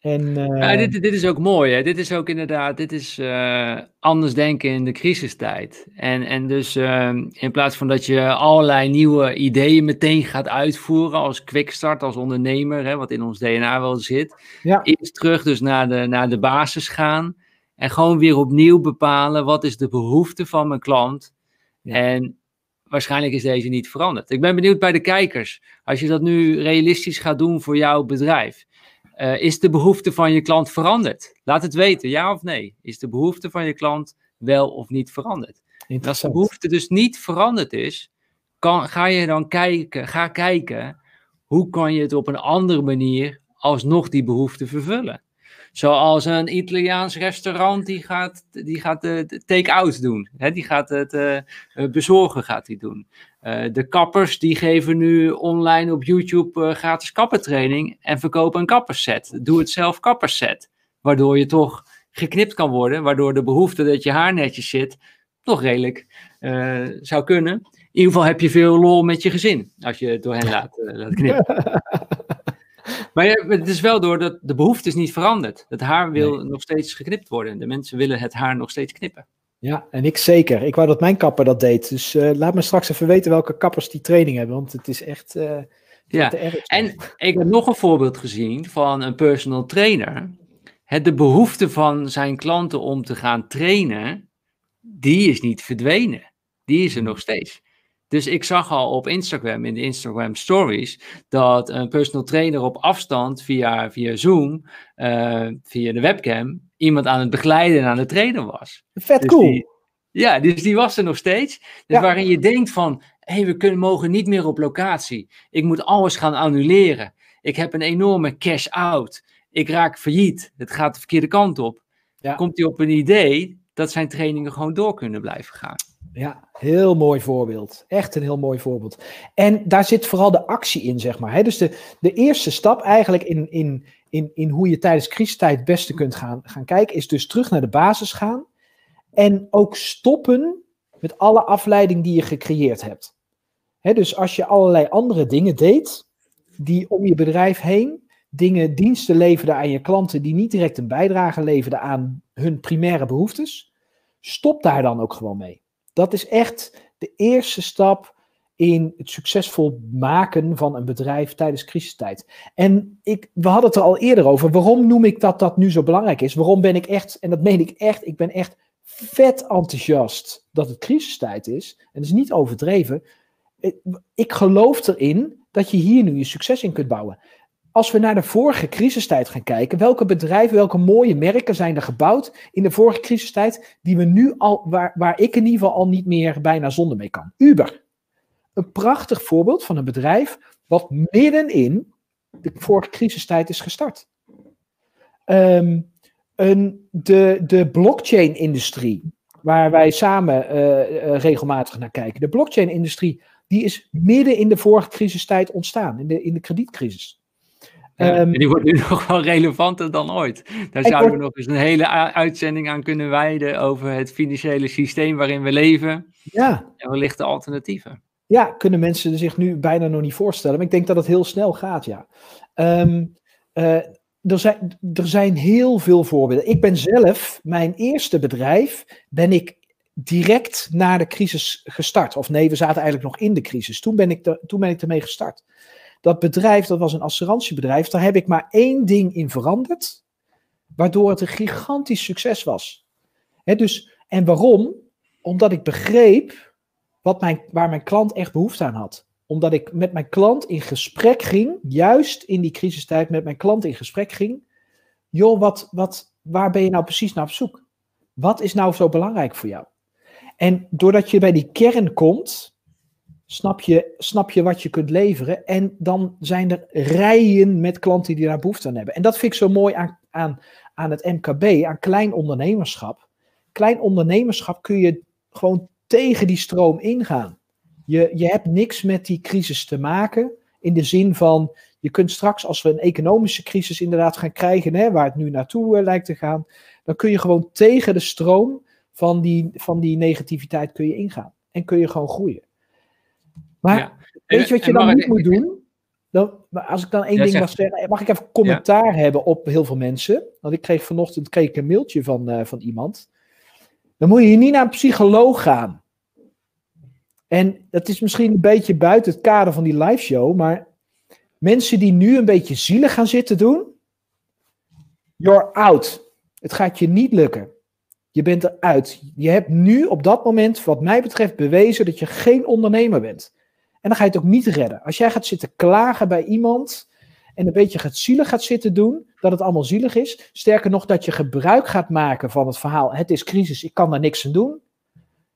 En, ja, dit, dit, is ook mooi. Hè? Dit is ook inderdaad, dit is uh, anders denken in de crisistijd. En, en dus uh, in plaats van dat je allerlei nieuwe ideeën meteen gaat uitvoeren als quickstart, als ondernemer, hè, wat in ons DNA wel zit. Ja. Eerst terug dus naar de, naar de basis gaan en gewoon weer opnieuw bepalen wat is de behoefte van mijn klant. Ja. En waarschijnlijk is deze niet veranderd. Ik ben benieuwd bij de kijkers, als je dat nu realistisch gaat doen voor jouw bedrijf uh, is de behoefte van je klant veranderd? Laat het weten, ja of nee. Is de behoefte van je klant wel of niet veranderd? Als de behoefte dus niet veranderd is, kan, ga je dan kijken, ga kijken hoe kan je het op een andere manier alsnog die behoefte vervullen. Zoals een Italiaans restaurant die gaat, die gaat de, take-out doen. Hè? Die gaat het uh, bezorgen gaat die doen. Uh, de kappers die geven nu online op YouTube gratis kappertraining en verkopen een kapperset. Doe het zelf kapperset. Waardoor je toch geknipt kan worden. Waardoor de behoefte dat je haar netjes zit toch redelijk zou kunnen. In ieder geval heb je veel lol met je gezin als je door hen laat, laat knippen. Maar het is wel door dat de behoefte is niet veranderd. Het haar wil nog steeds geknipt worden. De mensen willen het haar nog steeds knippen. Ja, en ik zeker. Ik wou dat mijn kapper dat deed. Dus uh, laat me straks even weten welke kappers die training hebben. Want het is echt. Uh, ja, en ik heb nog een voorbeeld gezien van een personal trainer. Het, de behoefte van zijn klanten om te gaan trainen, die is niet verdwenen. Die is er nog steeds. Dus ik zag al op Instagram, in de Instagram stories, dat een personal trainer op afstand via, via Zoom, uh, via de webcam, iemand aan het begeleiden en aan het trainen was. Vet dus cool. ja, dus die was er nog steeds. Dus waarin je denkt van, hé, hey, we kunnen, mogen niet meer op locatie. Ik moet alles gaan annuleren. Ik heb een enorme cash-out. Ik raak failliet. Het gaat de verkeerde kant op. Ja. Komt hij op een idee dat zijn trainingen gewoon door kunnen blijven gaan. Ja, heel mooi voorbeeld. Echt een heel mooi voorbeeld. En daar zit vooral de actie in, zeg maar. Dus de, de eerste stap eigenlijk in, in, in, in hoe je tijdens crisistijd het beste kunt gaan, gaan kijken, is dus terug naar de basis gaan En ook stoppen met alle afleiding die je gecreëerd hebt. Dus als je allerlei andere dingen deed, die om je bedrijf heen, dingen, diensten leverden aan je klanten die niet direct een bijdrage leverden aan hun primaire behoeftes, stop daar dan ook gewoon mee. Dat is echt de eerste stap in het succesvol maken van een bedrijf tijdens crisistijd. En ik, we hadden het er al eerder over. Waarom noem ik dat dat nu zo belangrijk is? Waarom ben ik echt, en dat meen ik echt, ik ben echt vet enthousiast dat het crisistijd is. En dat is niet overdreven. Ik, ik geloof erin dat je hier nu je succes in kunt bouwen. Als we naar de vorige crisistijd gaan kijken, welke bedrijven, welke mooie merken zijn er gebouwd in de vorige crisistijd, die we nu al, waar, waar ik in ieder geval al niet meer bijna zonder mee kan? Uber. Een prachtig voorbeeld van een bedrijf wat middenin de vorige crisistijd is gestart. Een, de, de blockchain-industrie, waar wij samen uh, regelmatig naar kijken. De blockchain-industrie, die is midden in de vorige crisistijd ontstaan, in de, in de kredietcrisis. Um, die wordt nu nog wel relevanter dan ooit. Daar zouden we nog eens een hele uitzending aan kunnen wijden over het financiële systeem waarin we leven. Ja. En wellicht de alternatieven. Ja, kunnen mensen zich nu bijna nog niet voorstellen. Maar ik denk dat het heel snel gaat, ja. Um, uh, er zijn, er zijn heel veel voorbeelden. Ik ben zelf, mijn eerste bedrijf, ben ik direct na de crisis gestart. Of nee, we zaten eigenlijk nog in de crisis. Toen ben ik, er, toen ben ik ermee gestart. Dat bedrijf, dat was een assurantiebedrijf, daar heb ik maar één ding in veranderd, waardoor het een gigantisch succes was. dus, en waarom? Omdat ik begreep wat mijn, waar mijn klant echt behoefte aan had omdat ik met mijn klant in gesprek ging, juist in die crisistijd met mijn klant in gesprek ging. Joh, wat, wat, waar ben je nou precies naar op zoek? Wat is nou zo belangrijk voor jou? En doordat je bij die kern komt, snap je, snap je wat je kunt leveren. En dan zijn er rijen met klanten die daar behoefte aan hebben. En dat vind ik zo mooi aan, aan, aan het MKB, aan klein ondernemerschap. Klein ondernemerschap kun je gewoon tegen die stroom ingaan. Je, je hebt niks met die crisis te maken. In de zin van, je kunt straks, als we een economische crisis inderdaad gaan krijgen, hè, waar het nu naartoe uh, lijkt te gaan, dan kun je gewoon tegen de stroom van die, van die negativiteit kun je ingaan. En kun je gewoon groeien. Maar weet je wat je dan niet moet doen? Dan, als ik dan één ding mag zeggen, mag ik even commentaar hebben op heel veel mensen? Want ik kreeg vanochtend kreeg ik een mailtje van, uh, van iemand. Dan moet je hier niet naar een psycholoog gaan. En dat is misschien een beetje buiten het kader van die live show, maar mensen die nu een beetje zielig gaan zitten doen, you're out. Het gaat je niet lukken. Je bent eruit. Je hebt nu op dat moment, wat mij betreft, bewezen dat je geen ondernemer bent. En dan ga je het ook niet redden. Als jij gaat zitten klagen bij iemand en een beetje gaat zielig gaat zitten doen, dat het allemaal zielig is. Sterker nog, dat je gebruik gaat maken van het verhaal: het is crisis, ik kan daar niks aan doen.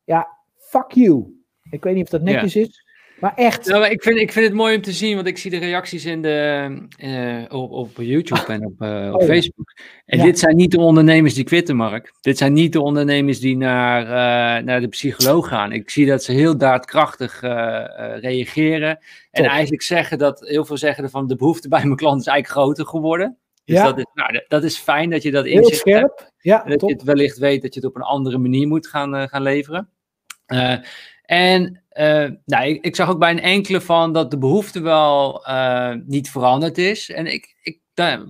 Ja, fuck you. Ik weet niet of dat netjes is. Maar echt. Nou, ik, vind, ik vind het mooi om te zien, want ik zie de reacties in de, uh, op, op YouTube en op, uh, op oh, Facebook. En dit zijn niet de ondernemers die quitten, Mark. Dit zijn niet de ondernemers die naar, uh, naar de psycholoog gaan. Ik zie dat ze heel daadkrachtig reageren. En eigenlijk zeggen dat, heel veel zeggen van de behoefte bij mijn klant is eigenlijk groter geworden. Dus ja. dat, is, nou, dat is fijn dat je dat inzicht hebt. Ja, dat top. je het wellicht weet dat je het op een andere manier moet gaan, gaan leveren. En uh, nou, ik, ik, zag ook bij een enkele van dat de behoefte wel uh, niet veranderd is. En ik, ik,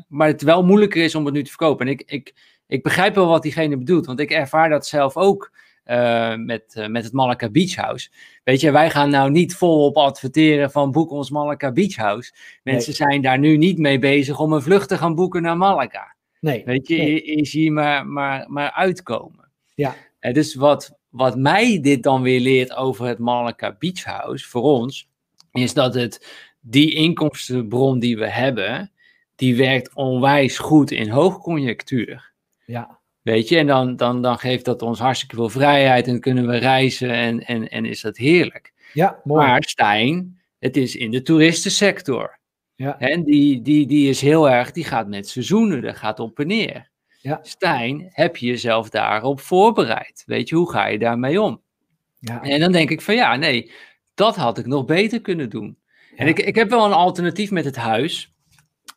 maar het wel moeilijker is om het nu te verkopen. En ik, ik, ik begrijp wel wat diegene bedoelt, want ik ervaar dat zelf ook uh, met, met het Malacca Beach House. Weet je, wij gaan nou niet volop adverteren van boek ons Malacca Beach House. Mensen zijn daar nu niet mee bezig om een vlucht te gaan boeken naar Malacca. Nee. Weet je, nee. je ziet maar, maar, maar uitkomen. Ja. dus wat, wat mij dit dan weer leert over het Malacca Beach House, voor ons, is dat het, die inkomstenbron die we hebben, die werkt onwijs goed in hoogconjunctuur. Ja. Weet je, en dan, dan, dan geeft dat ons hartstikke veel vrijheid en kunnen we reizen en, en, en is dat heerlijk. Ja, mooi. Maar Stijn, het is in de toeristensector. Ja. En die, die, die is heel erg, die gaat met seizoenen, dat gaat op en neer. Ja. Stijn, heb je jezelf daarop voorbereid? Weet je, hoe ga je daarmee om? Ja. En dan denk ik van ja, nee, dat had ik nog beter kunnen doen. En ik, ik heb wel een alternatief met het huis.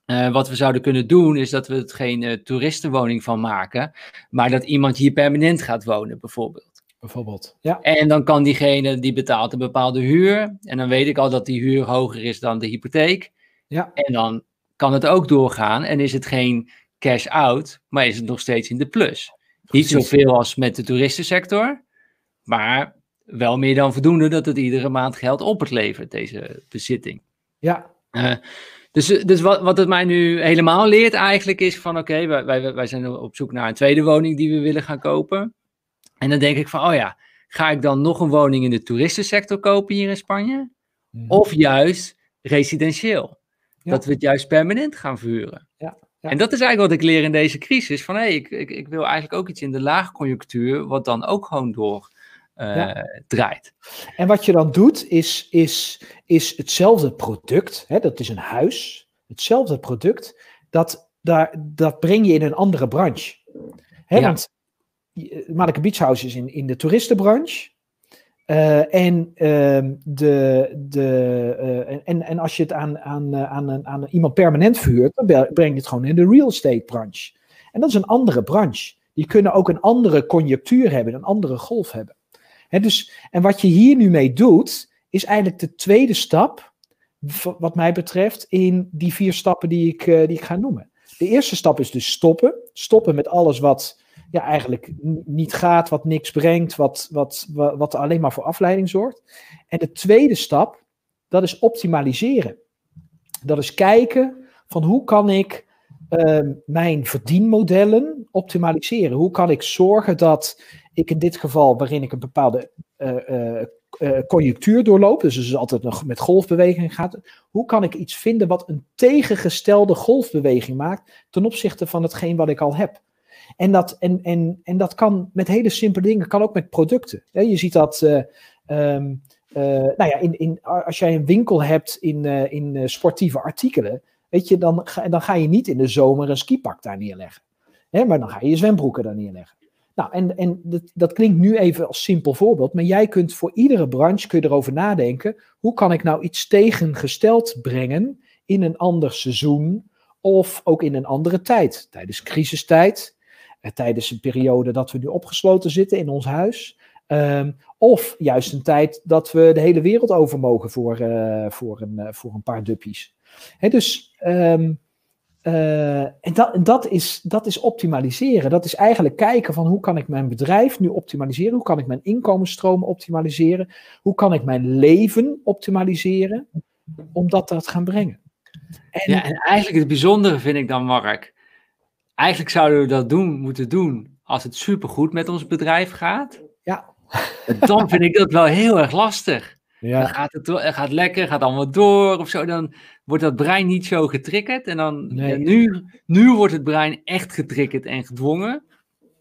Uh, wat we zouden kunnen doen, is dat we het geen uh, toeristenwoning van maken, maar dat iemand hier permanent gaat wonen, bijvoorbeeld. Bijvoorbeeld, ja. En dan kan diegene die betaalt een bepaalde huur, en dan weet ik al dat die huur hoger is dan de hypotheek. Ja. En dan kan het ook doorgaan en is het geen cash out, maar is het nog steeds in de plus. Niet zoveel als met de toeristensector, maar wel meer dan voldoende dat het iedere maand geld op het levert, deze bezitting. Ja. Uh, dus dus wat, wat het mij nu helemaal leert eigenlijk is van oké, okay, wij, wij, wij zijn op zoek naar een tweede woning die we willen gaan kopen. En dan denk ik van, oh ja, ga ik dan nog een woning in de toeristensector kopen hier in Spanje? Mm. Of juist residentieel? Ja. Dat we het juist permanent gaan verhuren. Ja. En dat is eigenlijk wat ik leer in deze crisis. Van hé, hey, ik, ik, ik wil eigenlijk ook iets in de laagconjunctuur, wat dan ook gewoon door uh, ja. draait. En wat je dan doet, is, is, is hetzelfde product, hè, dat is een huis, hetzelfde product, dat, daar, dat breng je in een andere branche. Hè, ja. Want Malika Beach House is in, in de toeristenbranche. Uh, en, uh, de, de, uh, en, en als je het aan, aan, aan, aan iemand permanent verhuurt, dan breng je het gewoon in de real estate branche. En dat is een andere branche. Die kunnen ook een andere conjunctuur hebben, een andere golf hebben. He, dus, en wat je hier nu mee doet, is eigenlijk de tweede stap, wat mij betreft, in die vier stappen die ik, die ik ga noemen. De eerste stap is dus stoppen. Stoppen met alles wat ja, eigenlijk niet gaat, wat niks brengt, wat, wat, wat, alleen maar voor afleiding zorgt. En de tweede stap, dat is optimaliseren. Dat is kijken van hoe kan ik uh, mijn verdienmodellen optimaliseren? Hoe kan ik zorgen dat ik in dit geval, waarin ik een bepaalde uh, uh, conjunctuur doorloop, dus het is altijd nog met golfbeweging gaat, hoe kan ik iets vinden wat een tegengestelde golfbeweging maakt ten opzichte van hetgeen wat ik al heb? En dat, en, en, en dat kan met hele simpele dingen, kan ook met producten. je ziet dat, uh, um, uh, nou ja, in, in, als jij een winkel hebt in, uh, in sportieve artikelen, weet je, dan, ga, dan ga je niet in de zomer een skipak daar neerleggen. Hè, maar dan ga je je zwembroeken daar neerleggen. Nou, en, en dat, dat klinkt nu even als simpel voorbeeld, maar jij kunt voor iedere branche kun je erover nadenken, hoe kan ik nou iets tegengesteld brengen in een ander seizoen of ook in een andere tijd, tijdens crisistijd, eh, tijdens een periode dat we nu opgesloten zitten in ons huis. Um, of juist een tijd dat we de hele wereld over mogen voor, uh, voor, een, uh, voor een paar duppies. Dus uh, en dat, dat, is, dat is optimaliseren. Dat is eigenlijk kijken van hoe kan ik mijn bedrijf nu optimaliseren? Hoe kan ik mijn inkomensstromen optimaliseren? Hoe kan ik mijn leven optimaliseren? Om dat te gaan brengen. En, ja, en eigenlijk het bijzondere vind ik dan, Mark, eigenlijk zouden we dat doen, moeten doen als het supergoed met ons bedrijf gaat. Ja. Dan vind ik dat wel heel erg lastig. Ja. Dan gaat het, gaat lekker, gaat allemaal door of zo. Dan wordt dat brein niet zo getriggerd. En dan nee. en nu, nu wordt het brein echt getriggerd en gedwongen.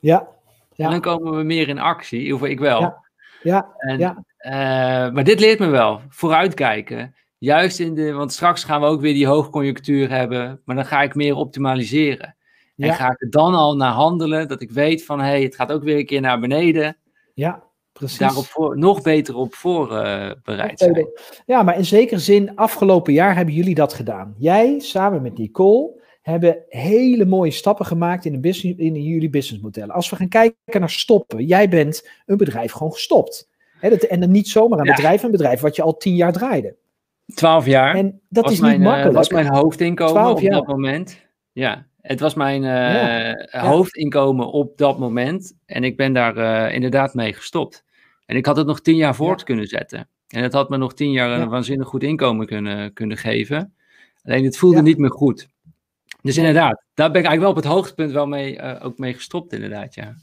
Ja. ja. En dan komen we meer in actie. Of ik wel. Ja. Ja. En, ja. Uh, maar dit leert me wel. Vooruitkijken. Juist in de, want straks gaan we ook weer die hoogconjunctuur hebben. Maar dan ga ik meer optimaliseren. En ga ik er dan al naar handelen, dat ik weet van hé, hey, het gaat ook weer een keer naar beneden. Ja, precies. Daarop voor, nog beter op voorbereid uh, zijn. Ja, maar in zekere zin, afgelopen jaar hebben jullie dat gedaan. Jij samen met Nicole hebben hele mooie stappen gemaakt in, de business, in jullie businessmodellen. Als we gaan kijken naar stoppen, jij bent een bedrijf gewoon gestopt. He, dat, en dan niet zomaar een ja. bedrijf, een bedrijf wat je al tien jaar draaide. Twaalf jaar. En dat is mijn, niet makkelijk. Dat was mijn hoofdinkomen op dat moment. Ja, het was mijn uh, ja. hoofdinkomen op dat moment. En ik ben daar uh, inderdaad mee gestopt. En ik had het nog tien jaar voort ja. kunnen zetten. En het had me nog tien jaar een waanzinnig goed inkomen kunnen, kunnen geven. Alleen het voelde niet meer goed. Dus inderdaad, daar ben ik eigenlijk wel op het hoogtepunt wel mee, uh, ook mee gestopt inderdaad, ja.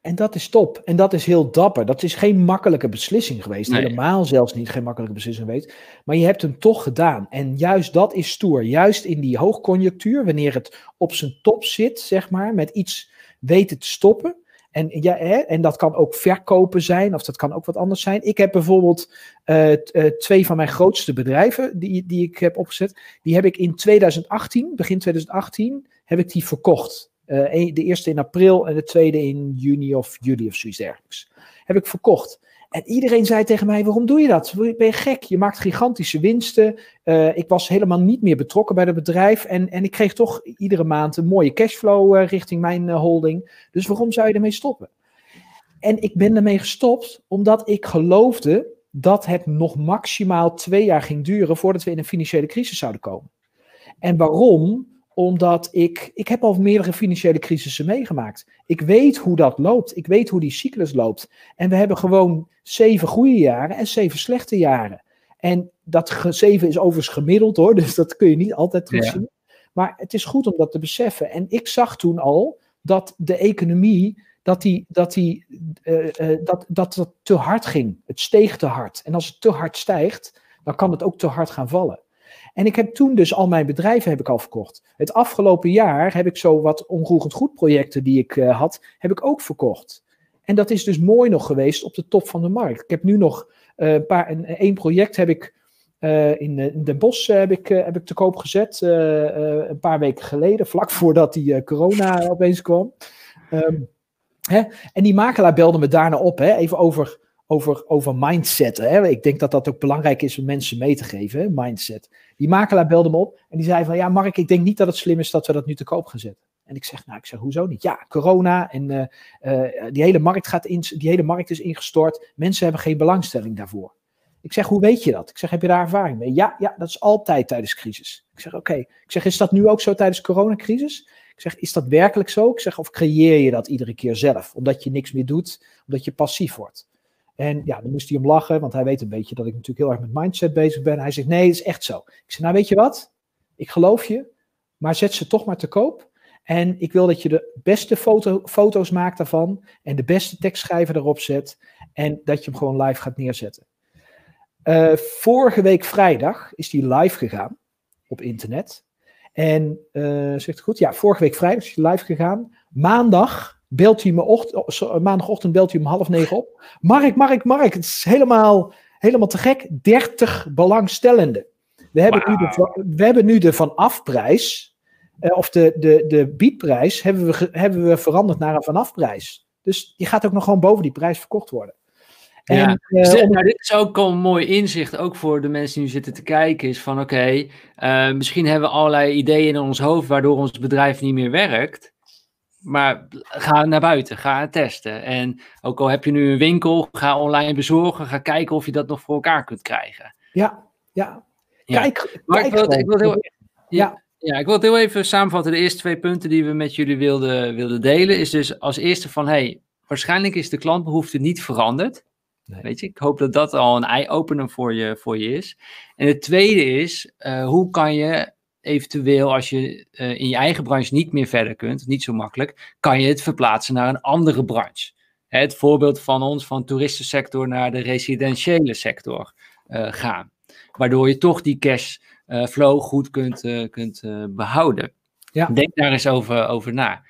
En dat is top. En dat is heel dapper. Dat is geen makkelijke beslissing geweest. Nee. Helemaal zelfs niet geen makkelijke beslissing geweest. Maar je hebt hem toch gedaan. En juist dat is stoer. Juist in die hoogconjunctuur, wanneer het op zijn top zit, zeg maar, met iets weten te stoppen. En, ja, hè, en dat kan ook verkopen zijn, of dat kan ook wat anders zijn. Ik heb bijvoorbeeld uh, uh, twee van mijn grootste bedrijven die, die ik heb opgezet. Die heb ik in 2018, begin 2018, heb ik die verkocht. Uh, de eerste in april en de tweede in juni of juli of zoiets dergelijks. Heb ik verkocht. En iedereen zei tegen mij: waarom doe je dat? Ben je gek? Je maakt gigantische winsten. Uh, ik was helemaal niet meer betrokken bij het bedrijf. En, en ik kreeg toch iedere maand een mooie cashflow uh, richting mijn holding. Dus waarom zou je ermee stoppen? En ik ben ermee gestopt omdat ik geloofde dat het nog maximaal twee jaar ging duren voordat we in een financiële crisis zouden komen. En waarom? Omdat ik, ik heb al meerdere financiële crisissen meegemaakt. Ik weet hoe dat loopt. Ik weet hoe die cyclus loopt. En we hebben gewoon zeven goede jaren en zeven slechte jaren. En dat zeven is overigens gemiddeld hoor, dus dat kun je niet altijd terugzien. Ja. Maar het is goed om dat te beseffen. En ik zag toen al dat de economie, dat, die, dat, die, uh, uh, dat, dat dat te hard ging. Het steeg te hard. En als het te hard stijgt, dan kan het ook te hard gaan vallen. En ik heb toen dus al mijn bedrijven heb ik al verkocht. Het afgelopen jaar heb ik zo wat onroerend goed projecten die ik uh, had, heb ik ook verkocht. En dat is dus mooi nog geweest op de top van de markt. Ik heb nu nog uh, een paar, een, één project heb ik uh, in, in Den Bosch heb ik, heb ik te koop gezet een paar weken geleden, vlak voordat die corona opeens kwam. Um, hè? En die makelaar belde me daarna op, hè, even over over, over mindset. Hè? Ik denk dat dat ook belangrijk is om mensen mee te geven, hè? mindset. Die makelaar belde me op en die zei van, ja Mark, ik denk niet dat het slim is dat we dat nu te koop gaan zetten. En ik zeg, nou, ik zeg, hoezo niet? Ja, corona en uh, uh, die, hele markt gaat in, die hele markt is ingestort. Mensen hebben geen belangstelling daarvoor. Ik zeg, hoe weet je dat? Ik zeg, heb je daar ervaring mee? Ja, ja, dat is altijd tijdens crisis. Ik zeg, oké. Ik zeg, is dat nu ook zo tijdens coronacrisis? Ik zeg, is dat werkelijk zo? Ik zeg, of creëer je dat iedere keer zelf? Omdat je niks meer doet, omdat je passief wordt. En ja, dan moest hij om lachen, want hij weet een beetje dat ik natuurlijk heel erg met mindset bezig ben. Hij zegt, nee, het is echt zo. Ik zeg, nou weet je wat? Ik geloof je, maar zet ze toch maar te koop. En ik wil dat je de beste foto, foto's maakt daarvan en de beste tekstschrijver erop zet en dat je hem gewoon live gaat neerzetten. Uh, vorige week vrijdag is die live gegaan op internet. En uh, zegt goed? Ja, vorige week vrijdag is hij live gegaan. Maandag belt hij me ochtend, oh, maandagochtend belt hij om half negen op. Mark, Mark, Mark, het is helemaal, helemaal te gek. 30 belangstellenden. We hebben, wow. nu, de, we hebben nu de vanafprijs, uh, of de, de, de biedprijs, hebben we, hebben we veranderd naar een vanafprijs. Dus die gaat ook nog gewoon boven die prijs verkocht worden. En, ja, dus dit, nou, dit, is ook al een mooi inzicht, ook voor de mensen die nu zitten te kijken, is van oké, okay, uh, misschien hebben we allerlei ideeën in ons hoofd waardoor ons bedrijf niet meer werkt. Maar ga naar buiten, ga testen. En ook al heb je nu een winkel, ga online bezorgen, ga kijken of je dat nog voor elkaar kunt krijgen. Ja, ja. Kijk, maar kijk ik wil, ik wil heel, ja, ja, ik wil het heel even samenvatten. De eerste twee punten die we met jullie wilden, wilden delen, is dus als eerste van, hey, waarschijnlijk is de klantbehoefte niet veranderd. Nee. Weet je, ik hoop dat dat al een eye-opener voor je, voor je is. En het tweede is, uh, hoe kan je eventueel, als je uh, in je eigen branche niet meer verder kunt, niet zo makkelijk, kan je het verplaatsen naar een andere branche. Het voorbeeld van ons, van toeristensector naar de residentiële sector uh, gaan. Waardoor je toch die cashflow uh, goed kunt, kunt behouden. Ja. Denk daar eens over, over na.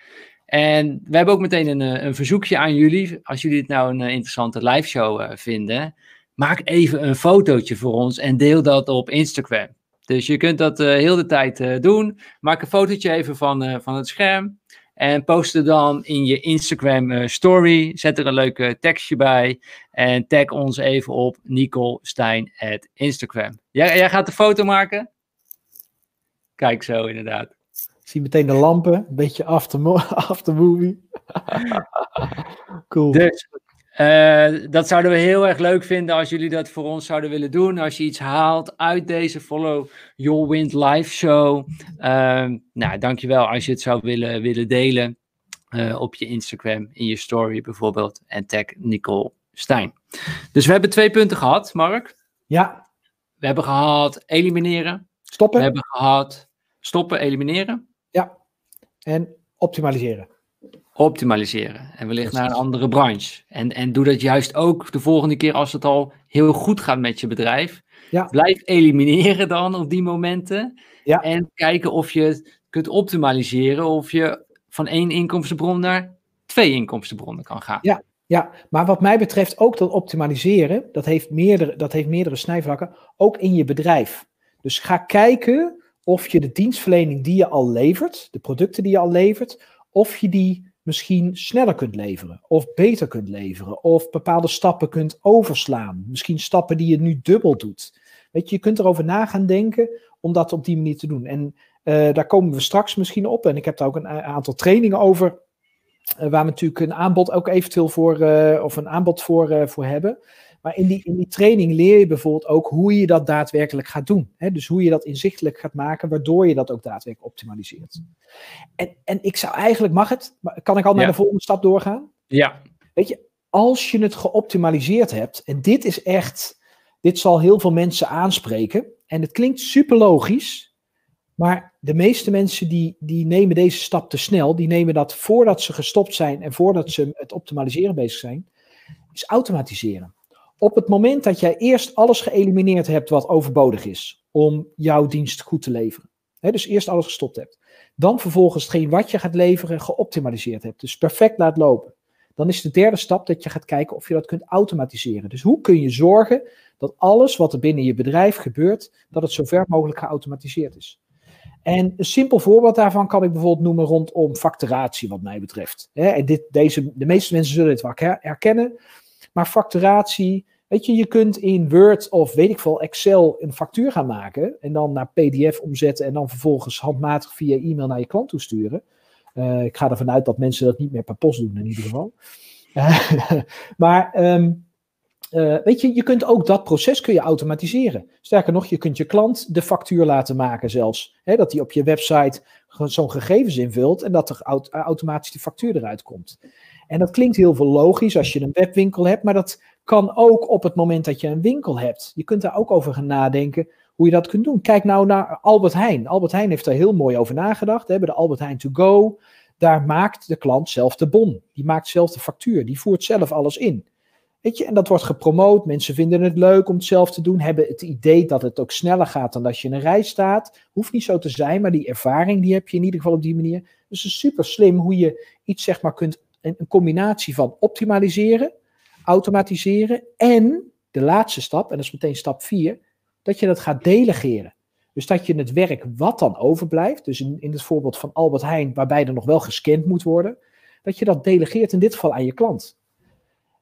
En we hebben ook meteen een, een verzoekje aan jullie. Als jullie het nou een interessante live show vinden, maak even een fotootje voor ons en deel dat op Instagram. Dus je kunt dat uh, heel de tijd uh, doen. Maak een fotootje even van, uh, van het scherm. En post het dan in je Instagram story. Zet er een leuke tekstje bij. En tag ons even op Nicole Stijn at Instagram. Jij, jij gaat de foto maken? Kijk zo, inderdaad. Ik zie meteen de lampen. Een beetje after, after movie. cool. Dus uh, dat zouden we heel erg leuk vinden als jullie dat voor ons zouden willen doen. Als je iets haalt uit deze Follow Your Wind live show. Uh, nou, dankjewel als je het zou willen, willen delen uh, op je Instagram, in je story bijvoorbeeld. En tag Nicole Stijn. Dus we hebben twee punten gehad, Mark. Ja. We hebben gehad elimineren. Stoppen. We hebben gehad stoppen, elimineren. Ja. En optimaliseren optimaliseren. En wellicht naar een andere branche. En, en doe dat juist ook de volgende keer als het al heel goed gaat met je bedrijf. Ja. Blijf elimineren dan op die momenten. Ja. En kijken of je het kunt optimaliseren. Of je van één inkomstenbron naar twee inkomstenbronnen kan gaan. Ja, ja, maar wat mij betreft ook dat optimaliseren, dat heeft meerdere, dat heeft meerdere snijvlakken, ook in je bedrijf. Dus ga kijken of je de dienstverlening die je al levert, de producten die je al levert, of je die misschien sneller kunt leveren, of beter kunt leveren, of bepaalde stappen kunt overslaan. Misschien stappen die je nu dubbel doet. Weet je, je kunt erover na gaan denken om dat op die manier te doen. En uh, daar komen we straks misschien op. En ik heb daar ook een aantal trainingen over. Uh, waar we natuurlijk een aanbod ook eventueel voor, uh, of een aanbod voor, voor hebben. Maar in die, in die training leer je bijvoorbeeld ook hoe je dat daadwerkelijk gaat doen. Hè? Dus hoe je dat inzichtelijk gaat maken, waardoor je dat ook daadwerkelijk optimaliseert. En, en ik zou eigenlijk, mag het? Kan ik al naar de volgende stap doorgaan? Ja. Weet je, als je het geoptimaliseerd hebt, en dit is echt, dit zal heel veel mensen aanspreken. En het klinkt super logisch, maar de meeste mensen die, die nemen deze stap te snel. Die nemen dat voordat ze gestopt zijn en voordat ze het optimaliseren bezig zijn, is automatiseren. Op het moment dat jij eerst alles geëlimineerd hebt wat overbodig is om jouw dienst goed te leveren. Hè, dus eerst alles gestopt hebt. Dan vervolgens hetgeen wat je gaat leveren geoptimaliseerd hebt. Dus perfect laat lopen. Dan is de derde stap dat je gaat kijken of je dat kunt automatiseren. Dus hoe kun je zorgen dat alles wat er binnen je bedrijf gebeurt, dat het zo ver mogelijk geautomatiseerd is. En een simpel voorbeeld daarvan kan ik bijvoorbeeld noemen rondom facturatie, wat mij betreft. En dit, deze, de meeste mensen zullen dit wel herkennen. Maar facturatie, weet je, je kunt in Word of weet ik veel, Excel een factuur gaan maken. En dan naar PDF omzetten en dan vervolgens handmatig via e-mail naar je klant toesturen. Uh, ik ga ervan uit dat mensen dat niet meer per post doen in ieder geval. maar um, uh, weet je, je kunt ook dat proces kun je automatiseren. Sterker nog, je kunt je klant de factuur laten maken zelfs. Hè, dat hij op je website zo'n gegevens invult en dat er automatisch de factuur eruit komt. En dat klinkt heel veel logisch als je een webwinkel hebt, maar dat kan ook op het moment dat je een winkel hebt. Je kunt daar ook over gaan nadenken hoe je dat kunt doen. Kijk nou naar Albert Heijn. Albert Heijn heeft daar heel mooi over nagedacht. Hè, bij de Albert Heijn To Go, daar maakt de klant zelf de bon. Die maakt zelf de factuur. Die voert zelf alles in. Weet je, en dat wordt gepromoot. Mensen vinden het leuk om het zelf te doen. Hebben het idee dat het ook sneller gaat dan als je in een rij staat. Hoeft niet zo te zijn, maar die ervaring die heb je in ieder geval op die manier. Dus het is super slim hoe je iets zeg maar kunt een combinatie van optimaliseren, automatiseren en de laatste stap, en dat is meteen stap 4, dat je dat gaat delegeren. Dus dat je het werk wat dan overblijft, dus in, in het voorbeeld van Albert Heijn, waarbij er nog wel gescand moet worden, dat je dat delegeert in dit geval aan je klant.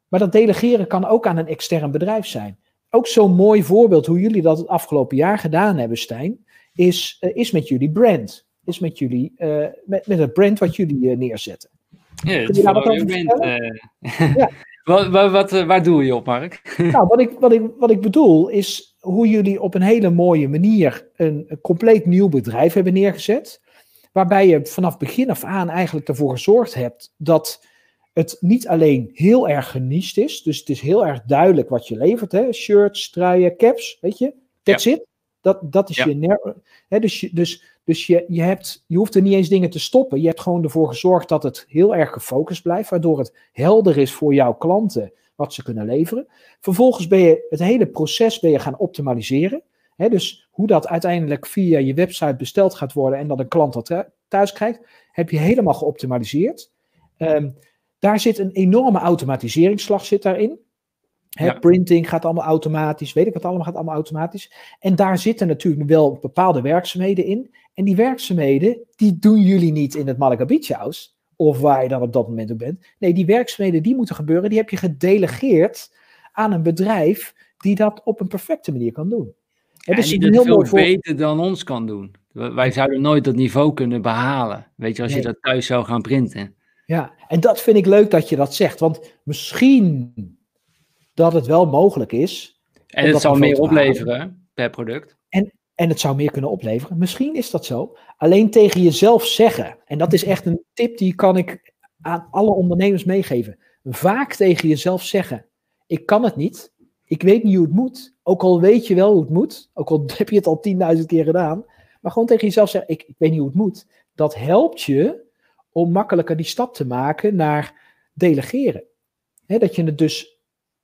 Maar dat delegeren kan ook aan een extern bedrijf zijn. Ook zo'n mooi voorbeeld hoe jullie dat het afgelopen jaar gedaan hebben, Stijn, is, uh, is met jullie brand. Is met jullie, uh, met, met het brand wat jullie uh, neerzetten. Ja, wat ja. wat, wat, wat, waar doe je op, Mark? nou, wat ik, wat, ik, wat ik bedoel is hoe jullie op een hele mooie manier een, een compleet nieuw bedrijf hebben neergezet. Waarbij je vanaf begin af aan eigenlijk ervoor gezorgd hebt dat het niet alleen heel erg geniest is. Dus het is heel erg duidelijk wat je levert. Hè? Shirts, truien, caps, weet je. That's ja. it. Dat, dat is ja. je... Hè, dus je, dus dus je, je, hebt, je hoeft er niet eens dingen te stoppen. Je hebt gewoon ervoor gezorgd dat het heel erg gefocust blijft, waardoor het helder is voor jouw klanten wat ze kunnen leveren. Vervolgens ben je het hele proces ben je gaan optimaliseren. dus hoe dat uiteindelijk via je website besteld gaat worden en dat een klant dat thuis krijgt, heb je helemaal geoptimaliseerd. Um, daar zit een enorme automatiseringsslag zit daarin. Ja. Printing gaat allemaal automatisch, weet ik wat allemaal gaat allemaal automatisch. En daar zitten natuurlijk wel bepaalde werkzaamheden in. En die werkzaamheden, die doen jullie niet in het Malaga Beach House. Of waar je dan op dat moment op bent. Nee, die werkzaamheden die moeten gebeuren, die heb je gedelegeerd aan een bedrijf die dat op een perfecte manier kan doen. Dus die dat veel beter dan ons kan doen. Wij zouden nooit dat niveau kunnen behalen. Weet je, als nee. je dat thuis zou gaan printen. Ja, en dat vind ik leuk dat je dat zegt. Want misschien dat het wel mogelijk is. En het zou meer opleveren per product. En, en het zou meer kunnen opleveren. Misschien is dat zo. Alleen tegen jezelf zeggen. En dat is echt een tip die kan ik aan alle ondernemers meegeven. Vaak tegen jezelf zeggen: Ik kan het niet. Ik weet niet hoe het moet. Ook al weet je wel hoe het moet. Ook al heb je het al tienduizend keer gedaan. Maar gewoon tegen jezelf zeggen: ik, ik weet niet hoe het moet. Dat helpt je om makkelijker die stap te maken naar delegeren. dat je het dus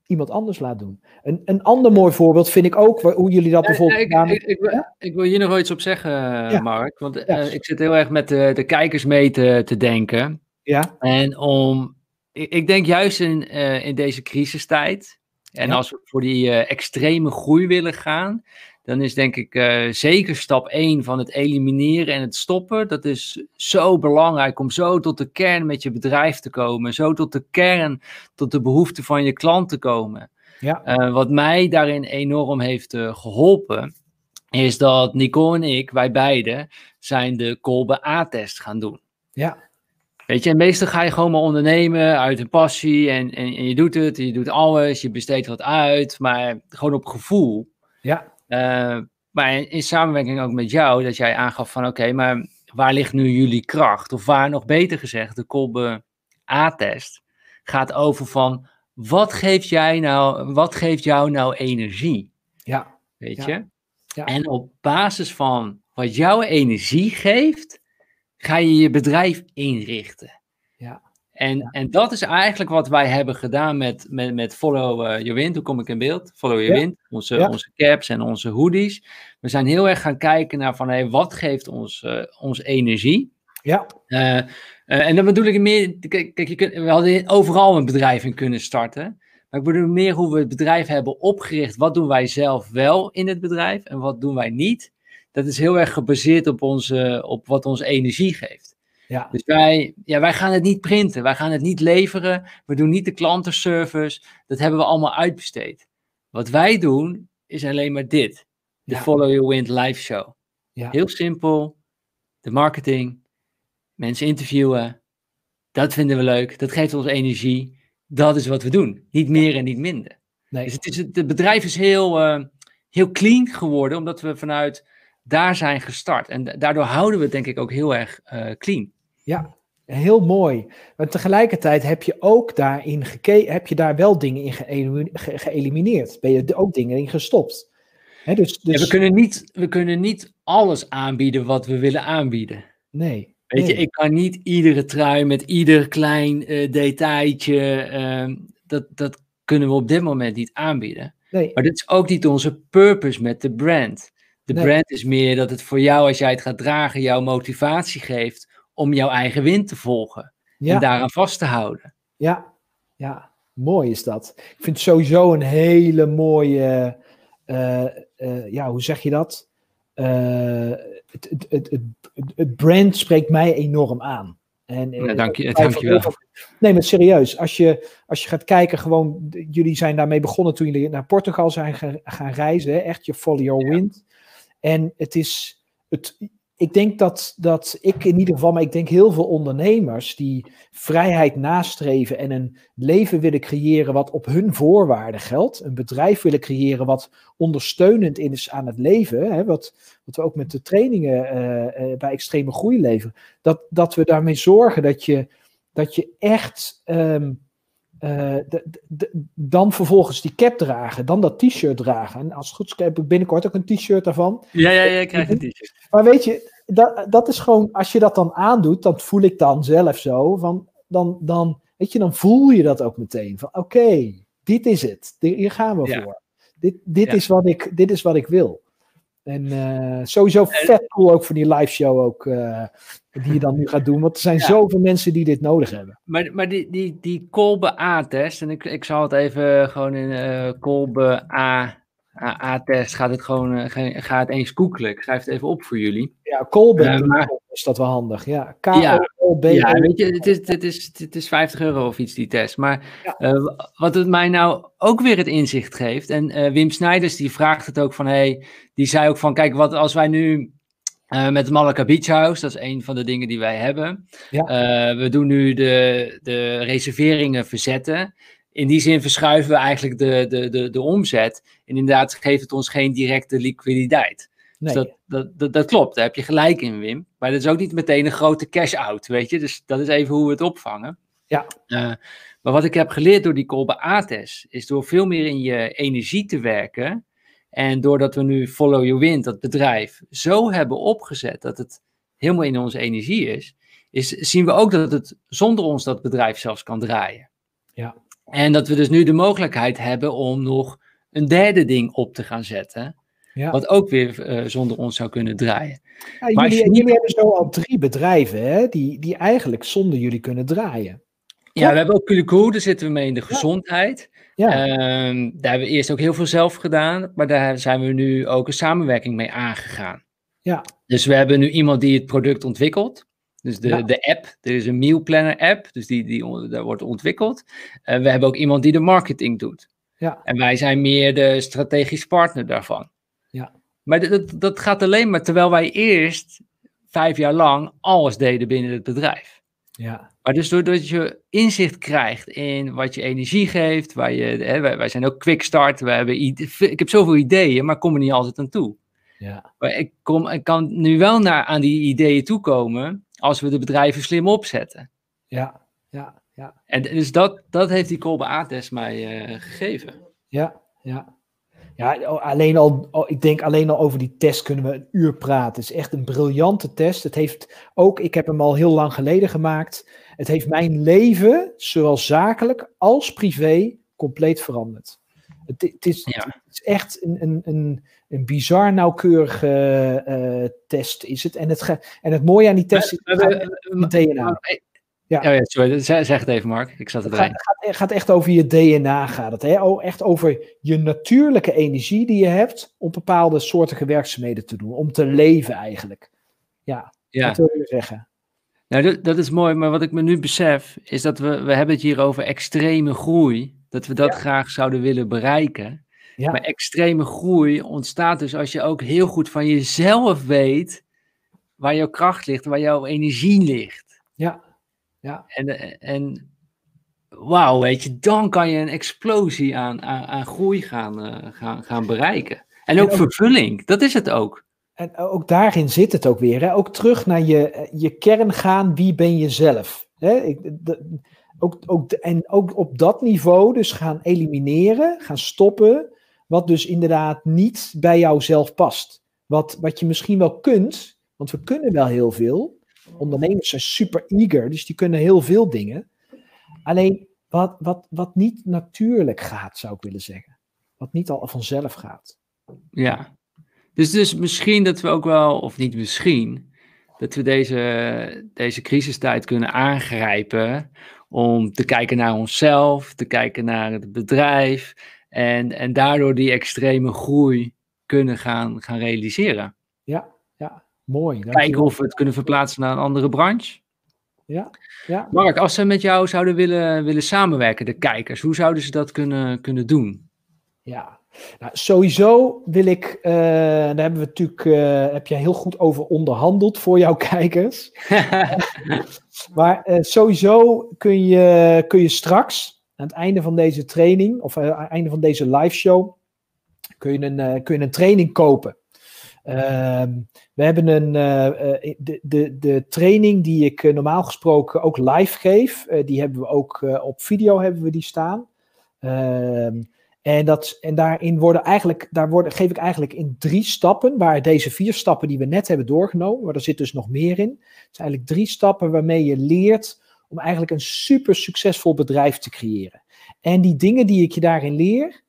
iemand anders laat doen. Een, een ander mooi voorbeeld vind ik ook, hoe jullie dat bijvoorbeeld ik, ik, ik, ik, wil hier nog iets op zeggen, ja. Mark. Want ja. uh, ik zit heel erg met de, de kijkers mee te, te denken. Ja. En om, ik, denk juist in, uh, in deze crisistijd, en als we voor die uh, extreme groei willen gaan, dan is denk ik uh, zeker stap 1 van het elimineren en het stoppen. Dat is zo belangrijk om zo tot de kern met je bedrijf te komen. Zo tot de kern, tot de behoeften van je klant te komen. Ja. Uh, wat mij daarin enorm heeft uh, geholpen, is dat Nicole en ik, wij beiden, zijn de Kolbe A-test gaan doen. Ja. Weet je, en meestal ga je gewoon maar ondernemen uit een passie en, en, en je doet het, je doet alles, je besteedt wat uit, maar gewoon op gevoel. Ja. Uh, maar in, samenwerking ook met jou, dat jij aangaf van oké, maar waar ligt nu jullie kracht? Of waar nog beter gezegd, de Kolbe A-test gaat over van wat geeft, jij nou, wat geeft jou nou energie? Ja. Weet je? Ja. En op basis van wat jouw energie geeft, ga je je bedrijf inrichten. Ja. En, en dat is eigenlijk wat wij hebben gedaan met, met, met Follow uh, Your Wind. Hoe kom ik in beeld? Follow Your Wind. Onze, onze caps en onze hoodies. We zijn heel erg gaan kijken naar van hey, wat geeft ons, uh, ons energie. Ja. Uh, en dan bedoel ik meer, kijk, je kunt, we hadden overal een bedrijf in kunnen starten. Maar ik bedoel meer hoe we het bedrijf hebben opgericht. Wat doen wij zelf wel in het bedrijf en wat doen wij niet? Dat is heel erg gebaseerd op, onze, op wat ons energie geeft. Ja. Dus wij, ja, wij gaan het niet printen, wij gaan het niet leveren, we doen niet de klantenservice, dat hebben we allemaal uitbesteed. Wat wij doen is alleen maar dit, de Follow Your Wind live show. Ja. Heel simpel, de marketing, mensen interviewen, dat vinden we leuk, dat geeft ons energie, dat is wat we doen, niet meer en niet minder. Nee. Dus het, is, het bedrijf is heel, uh, heel clean geworden, omdat we vanuit daar zijn gestart. En daardoor houden we het denk ik ook heel erg uh, clean. Ja, heel mooi. Maar tegelijkertijd heb je ook daarin gekeken, heb je daar wel dingen in ge geëlimineerd. Ben je ook dingen in gestopt. He, dus, dus... Ja, we, kunnen niet, we kunnen niet alles aanbieden wat we willen aanbieden. Nee. Weet nee. je, ik kan niet iedere trui met ieder klein uh, detailtje, uh, dat, dat kunnen we op dit moment niet aanbieden. Nee. Maar dit is ook niet onze purpose met de brand. De Nee. brand is meer dat het voor jou, als jij het gaat dragen, jouw motivatie geeft om jouw eigen wind te volgen. Ja. En daaraan vast te houden. Ja, ja, mooi is dat. Ik vind het sowieso een hele mooie, uh, uh, ja, hoe zeg je dat? Uh, het, het, het, het, het brand spreekt mij enorm aan. En, ja, dank je, dank je wel. Nee, maar serieus, als je, als je gaat kijken, gewoon, jullie zijn daarmee begonnen toen jullie naar Portugal zijn gaan, gaan reizen, hè? echt je follow your wind. En het is, het, ik denk dat, dat ik in ieder geval, maar ik denk heel veel ondernemers die vrijheid nastreven en een leven willen creëren wat op hun voorwaarden geldt, een bedrijf willen creëren wat ondersteunend is aan het leven, hè, wat, wat we ook met de trainingen uh, uh, bij extreme groei leveren, dat, dat we daarmee zorgen dat je, dat je echt um, uh, de, de, dan vervolgens die cap dragen, dan dat t-shirt dragen. En als het goed is, heb ik binnenkort ook een t-shirt daarvan. Ja, ja, ja, ik krijg een t-shirt. Maar weet je, dat, dat is gewoon, als je dat dan aandoet, dat voel ik dan zelf zo, van, dan, dan, weet je, dan voel je dat ook meteen. Van oké, okay, dit is het, hier gaan we ja. voor. Dit, dit, Ja. is wat ik, dit is wat ik wil. En uh, sowieso vet cool ook voor die live show ook, uh, die je dan nu gaat doen. Want er zijn Ja. zoveel mensen die dit nodig hebben. Maar, maar die, die, die Kolbe A-test, en ik, ik zal het even gewoon in eh Kolbe A- A-test, gaat het gewoon, eh, ga, ga het eens googlen. Ik schrijf het even op voor jullie. Ja, Colben Ja, maar- is dat wel handig. Ja, Ja. K-O-L-B. Ja, weet je, het is, het, is, het is 50 euro of iets, die test. Maar eh, wat het mij nou ook weer het inzicht geeft, en eh, Wim Snijders die vraagt het ook van, hey, die zei ook van, kijk, wat als wij nu eh, met het Malacca Beach House, dat is een van de dingen die wij hebben. Ja. Eh, we doen nu de, de reserveringen verzetten. In die zin verschuiven we eigenlijk de, de, de, de omzet. En inderdaad geeft het ons geen directe liquiditeit. Nee. Dus dat, dat, dat, dat klopt, daar heb je gelijk in, Wim. Maar dat is ook niet meteen een grote cash-out, weet je. Dus dat is even hoe we het opvangen. Ja. Eh, maar wat ik heb geleerd door die Kolbe A-test, is door veel meer in je energie te werken. En doordat we nu Follow Your Wind, dat bedrijf, zo hebben opgezet dat het helemaal in onze energie is, is zien we ook dat het zonder ons dat bedrijf zelfs kan draaien. Ja. En dat we dus nu de mogelijkheid hebben om nog een derde ding op te gaan zetten. Ja. Wat ook weer eh, zonder ons zou kunnen draaien. Ja, Maar jullie, niet- jullie hebben zo al drie bedrijven hè, die, die eigenlijk zonder jullie kunnen draaien. Ja, we hebben ook Culico, daar zitten we mee in de gezondheid. Ja. Ehm, daar hebben we eerst ook heel veel zelf gedaan, maar daar zijn we nu ook een samenwerking mee aangegaan. Ja. Dus we hebben nu iemand die het product ontwikkelt. Dus de, de app, er is een meal planner app, dus die, die daar wordt ontwikkeld. Uh, we hebben ook iemand die de marketing doet. Ja. En wij zijn meer de strategisch partner daarvan. Ja. Maar dat, dat gaat alleen maar terwijl wij eerst vijf jaar lang alles deden binnen het bedrijf. Ja. Maar dus doordat je inzicht krijgt in wat je energie geeft, waar je, hè, wij, wij, zijn ook quick start, we hebben ik heb zoveel ideeën, maar kom er niet altijd aan toe. Ja. Maar ik, kom, ik kan nu wel naar, aan die ideeën toekomen als we de bedrijven slim opzetten. Ja, ja, ja. En dus dat, dat heeft die Kolbe A-test mij uh, gegeven. Ja, ja. Ja, alleen al, ik denk alleen al over die test kunnen we een uur praten. Het is echt een briljante test. Het heeft ook, ik heb hem al heel lang geleden gemaakt. Het heeft mijn leven, zowel zakelijk als privé, compleet veranderd. Het, het, is, ja. het is, echt een, een, een, een bizar nauwkeurige uh, test. Is het. En, het en het mooie aan die test is het DNA. Ja, ja, sorry, zeg het even, Mark. Ik zat het erin. gaat, gaat, gaat, echt over je DNA, gaat het. Hè? Oh, echt over je natuurlijke energie die je hebt om bepaalde soorten werkzaamheden te doen. Om te leven eigenlijk. Ja, ja. dat wil je zeggen. Nou, dat, dat, is mooi, maar wat ik me nu besef, is dat we, we hebben het hier over extreme groei. Dat we dat Ja. graag zouden willen bereiken. Ja. Maar extreme groei ontstaat dus als je ook heel goed van jezelf weet waar jouw kracht ligt, waar jouw energie ligt. Ja, ja. En, en wauw, weet je, dan kan je een explosie aan, aan, aan groei gaan, uh, gaan, gaan bereiken. En ook, En ook- vervulling, dat is het ook. En ook daarin zit het ook weer. Hè? Ook terug naar je, je kern gaan. Wie ben je zelf? Hè? Ik, de- ook, ook, en ook op dat niveau dus gaan elimineren, gaan stoppen. Wat dus inderdaad niet bij jouzelf past. Wat, wat je misschien wel kunt, want we kunnen wel heel veel. Ondernemers zijn super eager, dus die kunnen heel veel dingen. Alleen wat, wat, wat niet natuurlijk gaat, zou ik willen zeggen. Wat niet al vanzelf gaat. Ja. Dus, dus misschien dat we ook wel, of niet misschien, dat we deze, deze crisistijd kunnen aangrijpen om te kijken naar onszelf, te kijken naar het bedrijf en, en daardoor die extreme groei kunnen gaan, gaan realiseren. Ja, ja, mooi. Kijken of we het kunnen verplaatsen naar een andere branche. Ja, ja. Mark, als ze met jou zouden willen, willen samenwerken, de kijkers, hoe zouden ze dat kunnen, kunnen doen? Ja, nou, sowieso wil ik, eh, daar hebben we natuurlijk, eh, heb je heel goed over onderhandeld voor jouw kijkers. Maar eh, sowieso kun je, kun je straks, aan het einde van deze training, of eh, aan het einde van deze live show, kun je een, eh, kun je een training kopen. Ehm, we hebben een, eh, de, de, de training die ik normaal gesproken ook live geef, die hebben we ook op video hebben we die staan. Ehm, en, dat, en daarin worden eigenlijk, daar worden, geef ik eigenlijk in drie stappen, waar deze vier stappen die we net hebben doorgenomen, maar er zit dus nog meer in. Het zijn eigenlijk drie stappen waarmee je leert om eigenlijk een super succesvol bedrijf te creëren. En die dingen die ik je daarin leer,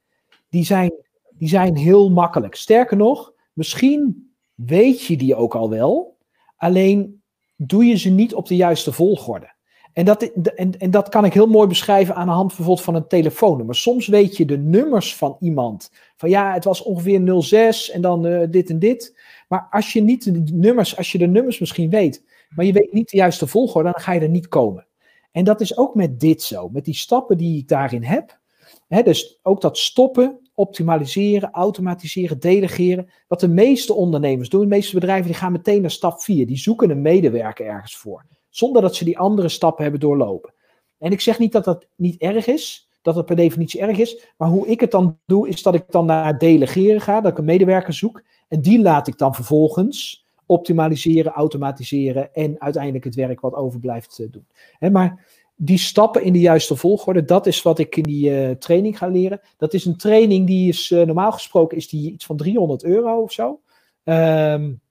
die zijn, die zijn heel makkelijk. Sterker nog, misschien weet je die ook al wel, alleen doe je ze niet op de juiste volgorde. En dat, en, en dat kan ik heel mooi beschrijven aan de hand bijvoorbeeld van een telefoonnummer. Soms weet je de nummers van iemand. Van ja, het was ongeveer 06 en dan eh, dit en dit. Maar als je niet de nummers, als je de nummers misschien weet, maar je weet niet de juiste volgorde, dan ga je er niet komen. En dat is ook met dit zo, met die stappen die ik daarin heb. Hè, dus ook dat stoppen, optimaliseren, automatiseren, delegeren. Wat de meeste ondernemers doen, de meeste bedrijven, die gaan meteen naar stap 4. Die zoeken een medewerker ergens voor. Zonder dat ze die andere stappen hebben doorlopen. En ik zeg niet dat dat niet erg is, dat het per definitie erg is. Maar hoe ik het dan doe, is dat ik dan naar delegeren ga, dat ik een medewerker zoek. En die laat ik dan vervolgens optimaliseren, automatiseren en uiteindelijk het werk wat overblijft eh, doen. Hè, maar die stappen in de juiste volgorde, dat is wat ik in die uh, training ga leren. Dat is een training die is uh, normaal gesproken is die iets van 300 euro of zo. Um,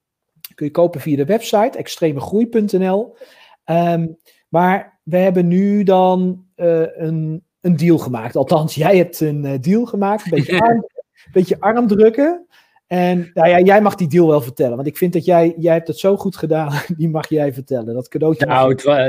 kun je kopen via de website extremegroei.nl. Um, maar we hebben nu dan uh, een, een deal gemaakt. Althans, jij hebt een deal gemaakt. Een beetje, arm, beetje arm drukken. En nou ja, jij mag die deal wel vertellen. Want ik vind dat jij, jij hebt het zo goed gedaan. Die mag jij vertellen. Dat cadeautje. Nou, het, wa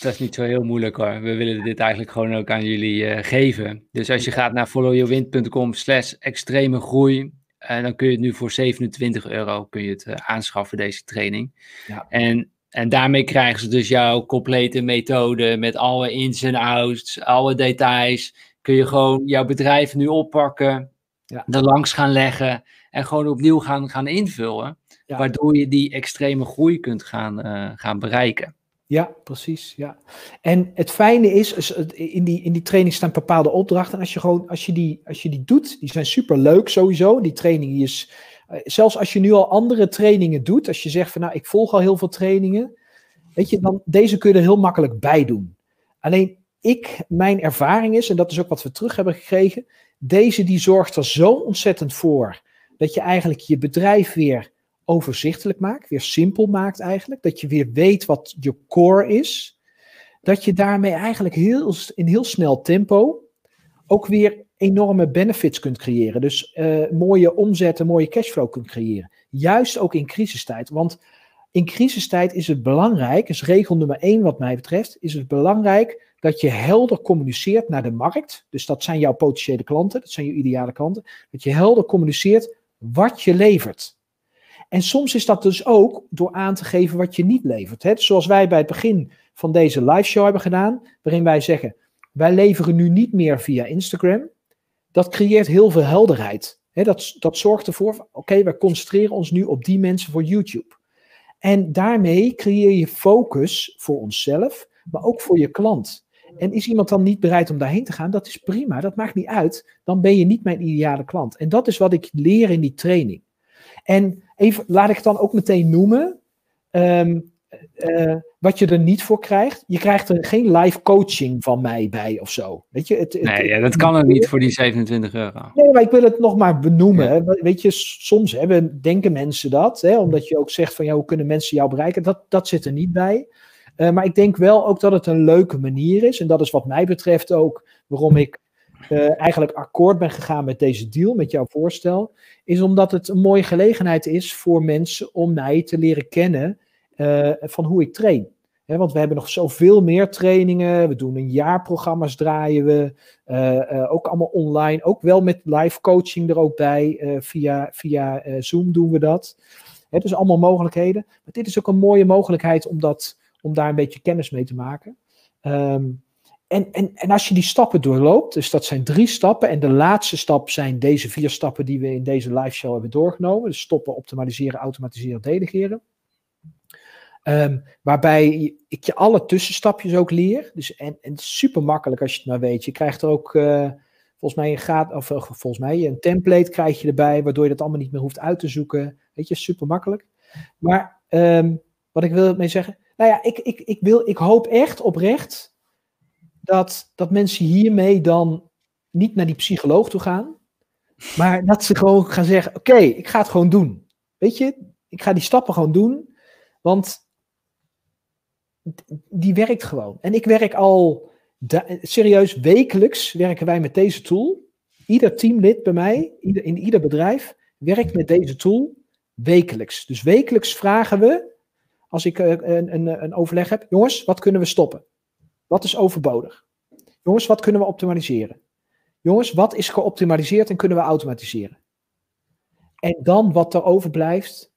Dat is niet zo heel moeilijk hoor. We willen dit eigenlijk gewoon ook aan jullie uh, geven. Dus als je gaat naar followyourwind.com slash extreme groei, uh, dan kun je het nu voor 27 euro kun je het, uh, aanschaffen, deze training. Ja. En, en daarmee krijgen ze dus jouw complete methode met alle ins en outs, alle details. Kun je gewoon jouw bedrijf nu oppakken, ja. er langs gaan leggen en gewoon opnieuw gaan, gaan invullen. Waardoor je die extreme groei kunt gaan, gaan bereiken. Ja, precies. Ja. En het fijne is, in die, in die training staan bepaalde opdrachten. En als je, gewoon, als, je die, als je die doet, die zijn super leuk sowieso. Die training is, eh, zelfs als je nu al andere trainingen doet, als je zegt van nou, ik volg al heel veel trainingen, weet je, dan deze kun je er heel makkelijk bij doen. Alleen ik, mijn ervaring is, en dat is ook wat we terug hebben gekregen, deze die zorgt er zo ontzettend voor dat je eigenlijk je bedrijf weer overzichtelijk maakt, weer simpel maakt eigenlijk. Dat je weer weet wat je core is. Dat je daarmee eigenlijk heel, in heel snel tempo ook weer enorme benefits kunt creëren. Dus uh, mooie omzetten, mooie cashflow kunt creëren. Juist ook in crisistijd. Want in crisistijd is het belangrijk, is regel nummer één wat mij betreft, is het belangrijk dat je helder communiceert naar de markt. Dus dat zijn jouw potentiële klanten, dat zijn je ideale klanten. Dat je helder communiceert wat je levert. En soms is dat dus ook door aan te geven wat je niet levert. Hè? Zoals wij bij het begin van deze live show hebben gedaan, waarin wij zeggen: wij leveren nu niet meer via Instagram. Dat creëert heel veel helderheid. Dat, dat zorgt ervoor, oké, wij concentreren ons nu op die mensen voor YouTube. En daarmee creëer je focus voor onszelf, maar ook voor je klant. En is iemand dan niet bereid om daarheen te gaan? Dat is prima, dat maakt niet uit. Dan ben je niet mijn ideale klant. En dat is wat ik leer in die training. En even, laat ik het dan ook meteen noemen. Ehm, eh, wat je er niet voor krijgt. Je krijgt er geen live coaching van mij bij of zo. Weet je, het, nee, ja, dat kan er niet voor die 27 euro. Nee, maar ik wil het nog maar benoemen. Weet je, soms hè, denken mensen dat. Hè, omdat je ook zegt van ja, hoe kunnen mensen jou bereiken? Dat, dat zit er niet bij. Uh, maar ik denk wel ook dat het een leuke manier is. En dat is wat mij betreft ook waarom ik uh, eigenlijk akkoord ben gegaan met deze deal, met jouw voorstel, is omdat het een mooie gelegenheid is voor mensen om mij te leren kennen uh, van hoe ik train. want we hebben nog zoveel meer trainingen. We doen een jaarprogramma's draaien we. Ook allemaal online. Ook wel met live coaching er ook bij. via via Zoom doen we dat. Dus allemaal mogelijkheden. Maar dit is ook een mooie mogelijkheid om, dat, om daar een beetje kennis mee te maken. Um, en, en, en als je die stappen doorloopt, dus dat zijn drie stappen. En de laatste stap zijn deze vier stappen die we in deze live show hebben doorgenomen. Dus stoppen, optimaliseren, automatiseren, delegeren. Um, waarbij ik je alle tussenstapjes ook leer. Dus, en, en super makkelijk als je het maar weet. Je krijgt er ook uh, volgens mij een gaat, of uh, volgens mij een template krijg je erbij, waardoor je dat allemaal niet meer hoeft uit te zoeken. Weet je, super makkelijk. Maar um, wat ik wil mee zeggen, nou ja, ik, ik, ik, wil, ik hoop echt oprecht dat, dat mensen hiermee dan niet naar die psycholoog toe gaan, maar dat ze gewoon gaan zeggen: Oké, ik ga het gewoon doen. Weet je, ik ga die stappen gewoon doen, want die werkt gewoon. En ik werk al serieus wekelijks werken wij met deze tool. Ieder teamlid bij mij, in ieder bedrijf, werkt met deze tool wekelijks. Dus wekelijks vragen we, als ik eh, een, een, een overleg heb, jongens, wat kunnen we stoppen? Wat is overbodig? Jongens, wat kunnen we optimaliseren? Jongens, wat is geoptimaliseerd en kunnen we automatiseren? En dan wat er overblijft,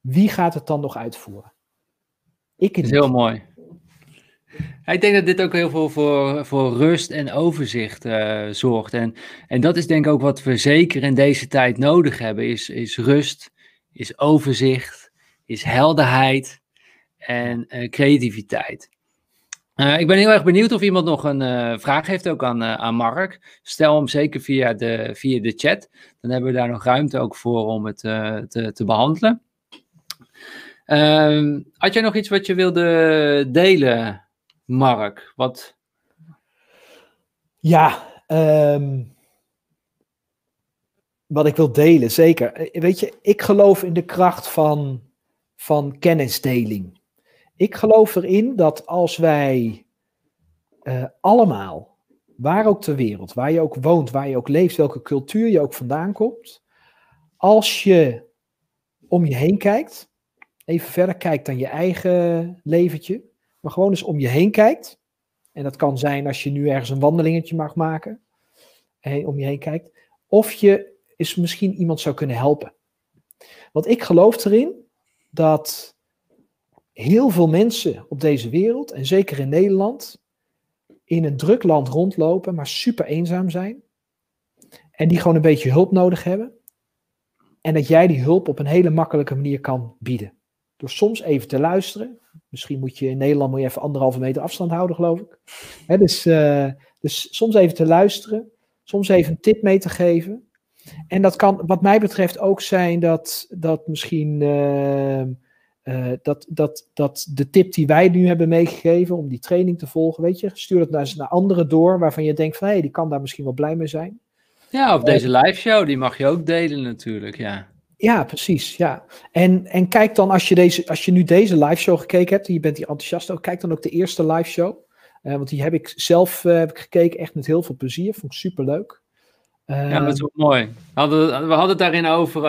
wie gaat het dan nog uitvoeren? Ik dat is heel mooi. Ik denk dat dit ook heel veel voor, voor rust en overzicht uh, zorgt. En, en dat is denk ik ook wat we zeker in deze tijd nodig hebben. Is, is rust, is overzicht, is helderheid en uh, creativiteit. Uh, ik ben heel erg benieuwd of iemand nog een uh, vraag heeft ook aan, aan Mark. Stel hem zeker via de, via de chat. Dan hebben we daar nog ruimte ook voor om het te, te behandelen. Ehm, had jij nog iets wat je wilde delen, Mark? Wat... Ja, um, wat ik wil delen, zeker. Weet je, ik geloof in de kracht van, van kennisdeling. Ik geloof erin dat als wij uh, allemaal, waar ook ter wereld, waar je ook woont, waar je ook leeft, welke cultuur je ook vandaan komt, als je om je heen kijkt, even verder kijkt dan je eigen leventje, maar gewoon eens om je heen kijkt. En dat kan zijn als je nu ergens een wandelingetje mag maken, en om je heen kijkt. Of je eens misschien iemand zou kunnen helpen. Want ik geloof erin dat heel veel mensen op deze wereld, en zeker in Nederland, in een druk land rondlopen, maar super eenzaam zijn. En die gewoon een beetje hulp nodig hebben. En dat jij die hulp op een hele makkelijke manier kan bieden. Door soms even te luisteren. Misschien moet je in Nederland moet je even anderhalve meter afstand houden, geloof ik. dus, uh, dus soms even te luisteren. Soms even een tip mee te geven. En dat kan, wat mij betreft, ook zijn dat, dat misschien. Uh, uh, dat, dat, dat de tip die wij nu hebben meegegeven om die training te volgen, weet je, stuur dat naar, naar anderen door waarvan je denkt van hé, hey, die kan daar misschien wel blij mee zijn. Ja, of deze live show, die mag je ook delen natuurlijk, ja. Ja, precies. Ja. En, en kijk dan, als je, deze, als je nu deze live show gekeken hebt en je bent hier enthousiast over, kijk dan ook de eerste live show. Uh, want die heb ik zelf heb ik gekeken, echt met heel veel plezier. Vond ik super leuk. Ja, dat is wel mooi. We hadden, we hadden het daarin over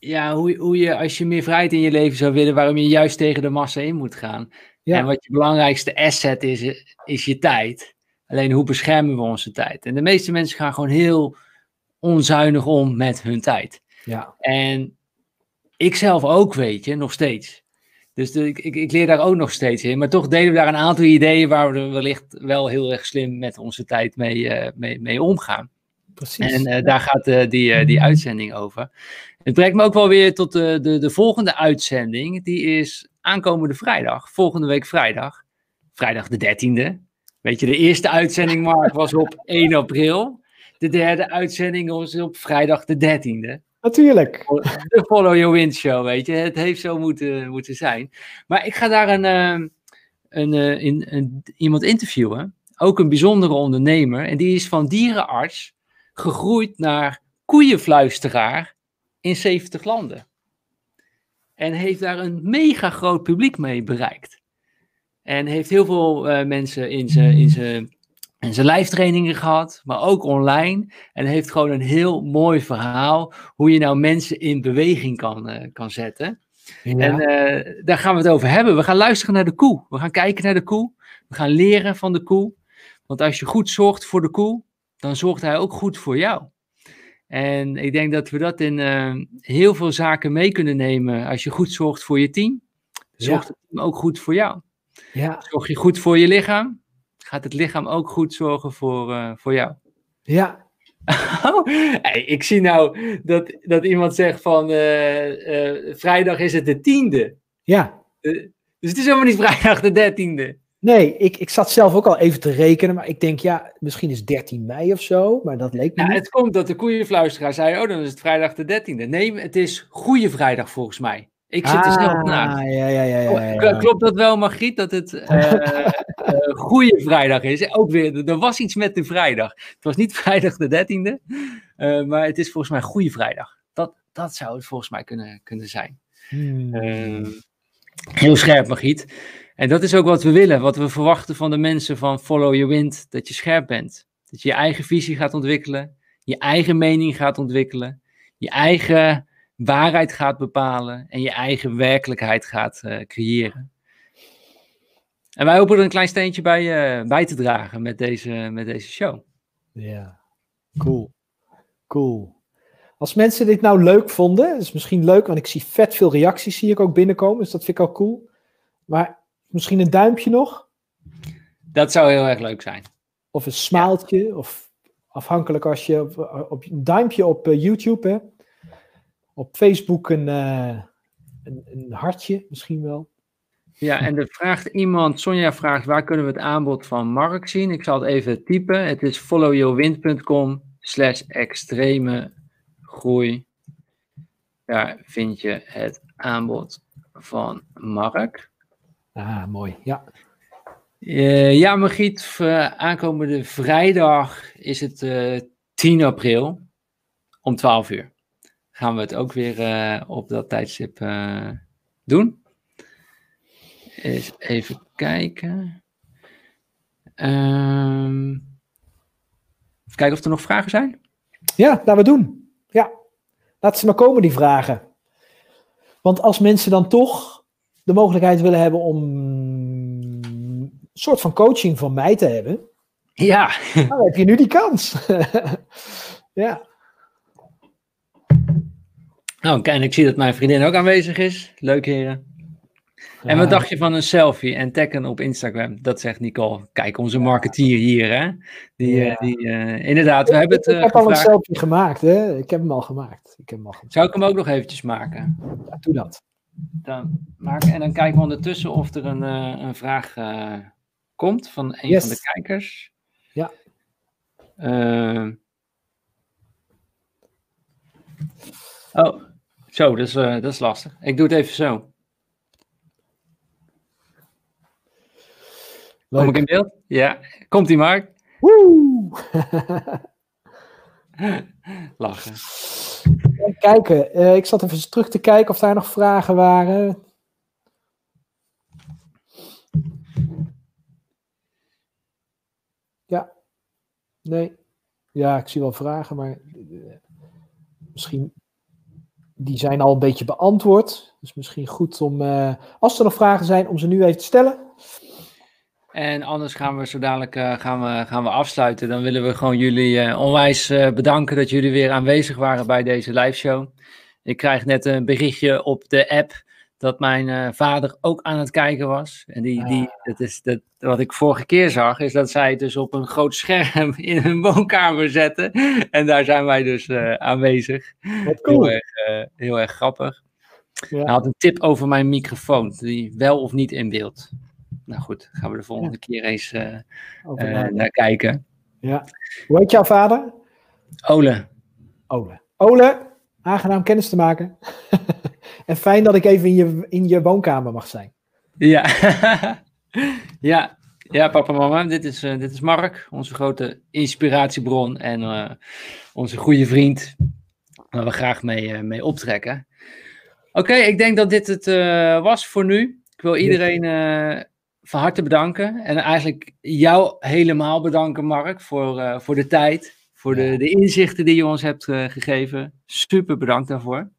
ja, hoe, hoe je, als je meer vrijheid in je leven zou willen, waarom je juist tegen de massa in moet gaan. Ja. En wat je belangrijkste asset is, is je tijd. Alleen hoe beschermen we onze tijd? En de meeste mensen gaan gewoon heel onzuinig om met hun tijd. Ja. En ik zelf ook, weet je, nog steeds. Dus de, ik, ik, leer daar ook nog steeds in. Maar toch delen we daar een aantal ideeën waar we wellicht wel heel erg slim met onze tijd mee, uh, mee, mee omgaan. Precies. En uh, daar gaat uh, die, die uitzending over. Het brengt me ook wel weer tot de, de, de volgende uitzending. Die is aankomende vrijdag. Volgende week vrijdag. Vrijdag de 13e. Weet je, de eerste uitzending, Mark, was op 1 april. De derde uitzending was op vrijdag de 13e. Natuurlijk. De Follow Your Wind Show, weet je. Het heeft zo moeten, moeten zijn. Maar ik ga daar een, een, in, een, iemand interviewen. Ook een bijzondere ondernemer. En die is van dierenarts gegroeid naar koeienfluisteraar in 70 landen. En heeft daar een mega groot publiek mee bereikt. En heeft heel veel uh, mensen in zijn in zijn en zijn live trainingen gehad, maar ook online. En heeft gewoon een heel mooi verhaal hoe je nou mensen in beweging kan, uh, kan zetten. Ja. En uh, daar gaan we het over hebben. We gaan luisteren naar de koe. We gaan kijken naar de koe. We gaan leren van de koe. Want als je goed zorgt voor de koe, dan zorgt hij ook goed voor jou. En ik denk dat we dat in uh, heel veel zaken mee kunnen nemen. Als je goed zorgt voor je team, zorgt ja. het team ook goed voor jou. Ja. Zorg je goed voor je lichaam, gaat het lichaam ook goed zorgen voor, uh, voor jou. Ja. Oh, hey, ik zie nou dat, dat iemand zegt van uh, vrijdag is het de tiende. Ja. dus het is helemaal niet vrijdag de dertiende. Nee, ik, ik zat zelf ook al even te rekenen, maar ik denk ja, misschien is 13 mei of zo, maar dat leek me ja, niet. Het komt dat de koeienfluisteraar zei, oh dan is het vrijdag de 13e. Nee, het is Goede Vrijdag volgens mij. Ik zit er zelf naast. Ja, ja, ja, ja, ja. Klopt dat wel, Margriet, dat het uh, uh, Goede Vrijdag is? Ook weer, er was iets met de vrijdag. Het was niet vrijdag de 13e, uh, maar het is volgens mij Goede Vrijdag. Dat, dat zou het volgens mij kunnen, kunnen zijn. Hmm. heel scherp, Margriet. En dat is ook wat we willen, wat we verwachten van de mensen van Follow Your Wind, dat je scherp bent. Dat je je eigen visie gaat ontwikkelen, je eigen mening gaat ontwikkelen, je eigen waarheid gaat bepalen en je eigen werkelijkheid gaat uh, creëren. En wij hopen er een klein steentje bij, uh, bij te dragen met deze, met deze show. Ja, cool. Cool. Als mensen dit nou leuk vonden, is misschien leuk, want ik zie vet veel reacties zie ik ook binnenkomen, dus dat vind ik al cool. Maar misschien een duimpje nog? Dat zou heel erg leuk zijn. Of een smaaltje, ja. of afhankelijk als je op, op een duimpje op uh, YouTube hebt op Facebook een, uh, een, een, hartje misschien wel. Ja, en er vraagt iemand, Sonja vraagt, waar kunnen we het aanbod van Mark zien? Ik zal het even typen. Het is followyourwind.com slash extreme groei. Daar vind je het aanbod van Mark. Ah, mooi, ja. Uh, ja, Margriet, uh, aankomende vrijdag is het uh, 10 april om 12 uur gaan we het ook weer uh, op dat tijdstip uh, doen. Eens even kijken. Um, even kijken of er nog vragen zijn. Ja, laten we doen. Ja, laat ze maar komen, die vragen. Want als mensen dan toch de mogelijkheid willen hebben om een soort van coaching van mij te hebben, Ja, dan heb je nu die kans. ja. nou, en ik zie dat mijn vriendin ook aanwezig is. Leuk, heren. En wat dacht je van een selfie en taggen op Instagram? Dat zegt Nicole. Kijk, onze marketeer hier, hè? Die, eh, Ja. die, eh, inderdaad, we hebben het ik eh, heb al een selfie gemaakt, hè? Ik heb hem al gemaakt. Ik heb hem al gemaakt. Zou ik hem ook nog eventjes maken? Ja, doe dat. Dan maken en dan kijken we ondertussen of er een, eh, een vraag eh, komt van een Yes. van de kijkers. Ja. Eh, oh, zo, dat is, eh, dat is lastig. Ik doe het even zo. Kom ik in beeld? Ja. Komt die Mark? Woe! Lachen. Kijken. eh, ik zat even terug te kijken of daar nog vragen waren. Ja. Nee. Ja, ik zie wel vragen, maar eh, misschien die zijn al een beetje beantwoord. Dus misschien goed om, eh, als er nog vragen zijn, om ze nu even te stellen. En anders gaan we zo dadelijk eh, gaan we, gaan we afsluiten. Dan willen we gewoon jullie eh, onwijs eh, bedanken dat jullie weer aanwezig waren bij deze live show. Ik krijg net een berichtje op de app dat mijn vader ook aan het kijken was. En die, die, dat is dat, wat ik vorige keer zag, is dat zij het dus op een groot scherm in hun woonkamer zetten. En daar zijn wij dus aanwezig. Wat cool. Heel erg, heel erg grappig. Ja. Hij had een tip over mijn microfoon, die wel of niet in beeld. Nou goed, gaan we de volgende keer eens eh, eh, naar kijken. ja. Hoe heet jouw vader? Ole, Ole. Ole, aangenaam kennis te maken. en fijn dat ik even in je, in je woonkamer mag zijn. ja. ja, ja, papa en mama, dit is, eh, dit is Mark, onze grote inspiratiebron en onze goede vriend, waar we graag mee, mee optrekken. Oké, ik denk dat dit het was voor nu. Ik wil iedereen van harte bedanken. En eigenlijk jou helemaal bedanken, Mark, voor, eh, voor de tijd. Voor de, de inzichten die je ons hebt eh, gegeven. Super bedankt daarvoor.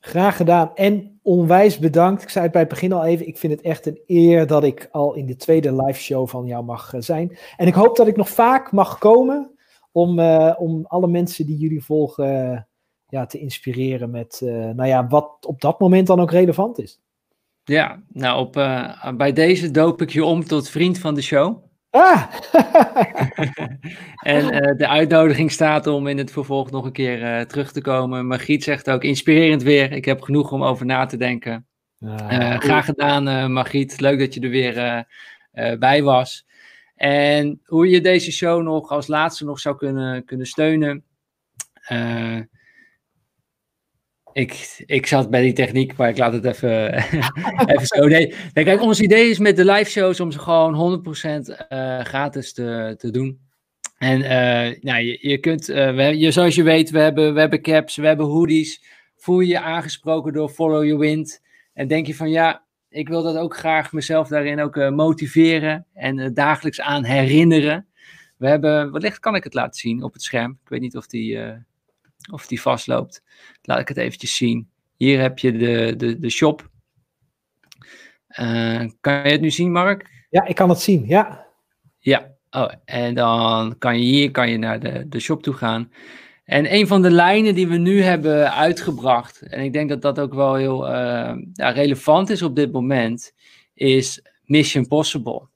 Graag gedaan en onwijs bedankt. Ik zei het bij het begin al even. Ik vind het echt een eer dat ik al in de tweede live show van jou mag eh, zijn. En ik hoop dat ik nog vaak mag komen om, om alle mensen die jullie volgen ja, te inspireren met nou ja, wat op dat moment dan ook relevant is. Ja, nou, op, eh, bij deze doop ik je om tot vriend van de show. Ah! En eh, de uitnodiging staat om in het vervolg nog een keer eh, terug te komen. Margriet zegt ook inspirerend weer. Ik heb genoeg om over na te denken. Graag gedaan, Margriet. Leuk dat je er weer bij was. En hoe je deze show nog als laatste nog zou kunnen, kunnen steunen. Ik, ik zat bij die techniek, maar ik laat het even, even zo. Nee, nee, kijk, ons idee is met de live shows om ze gewoon 100% eh, gratis te, te doen. En eh, nou, je, je kunt, eh, we, je, zoals je weet, we hebben, we hebben caps, we hebben hoodies. Voel je je aangesproken door Follow Your Wind? En denk je van ja, ik wil dat ook graag mezelf daarin ook motiveren en dagelijks aan herinneren. We hebben, wellicht kan ik het laten zien op het scherm. Ik weet niet of die, of die vastloopt. Laat ik het eventjes zien. Hier heb je de, de, de shop. Eh, kan je het nu zien, Mark? Ja, ik kan het zien. Ja. Ja, oh, en dan kan je hier kan je naar de, de shop toe gaan. En een van de lijnen die we nu hebben uitgebracht, en ik denk dat dat ook wel heel eh, ja, relevant is op dit moment, is Mission Possible.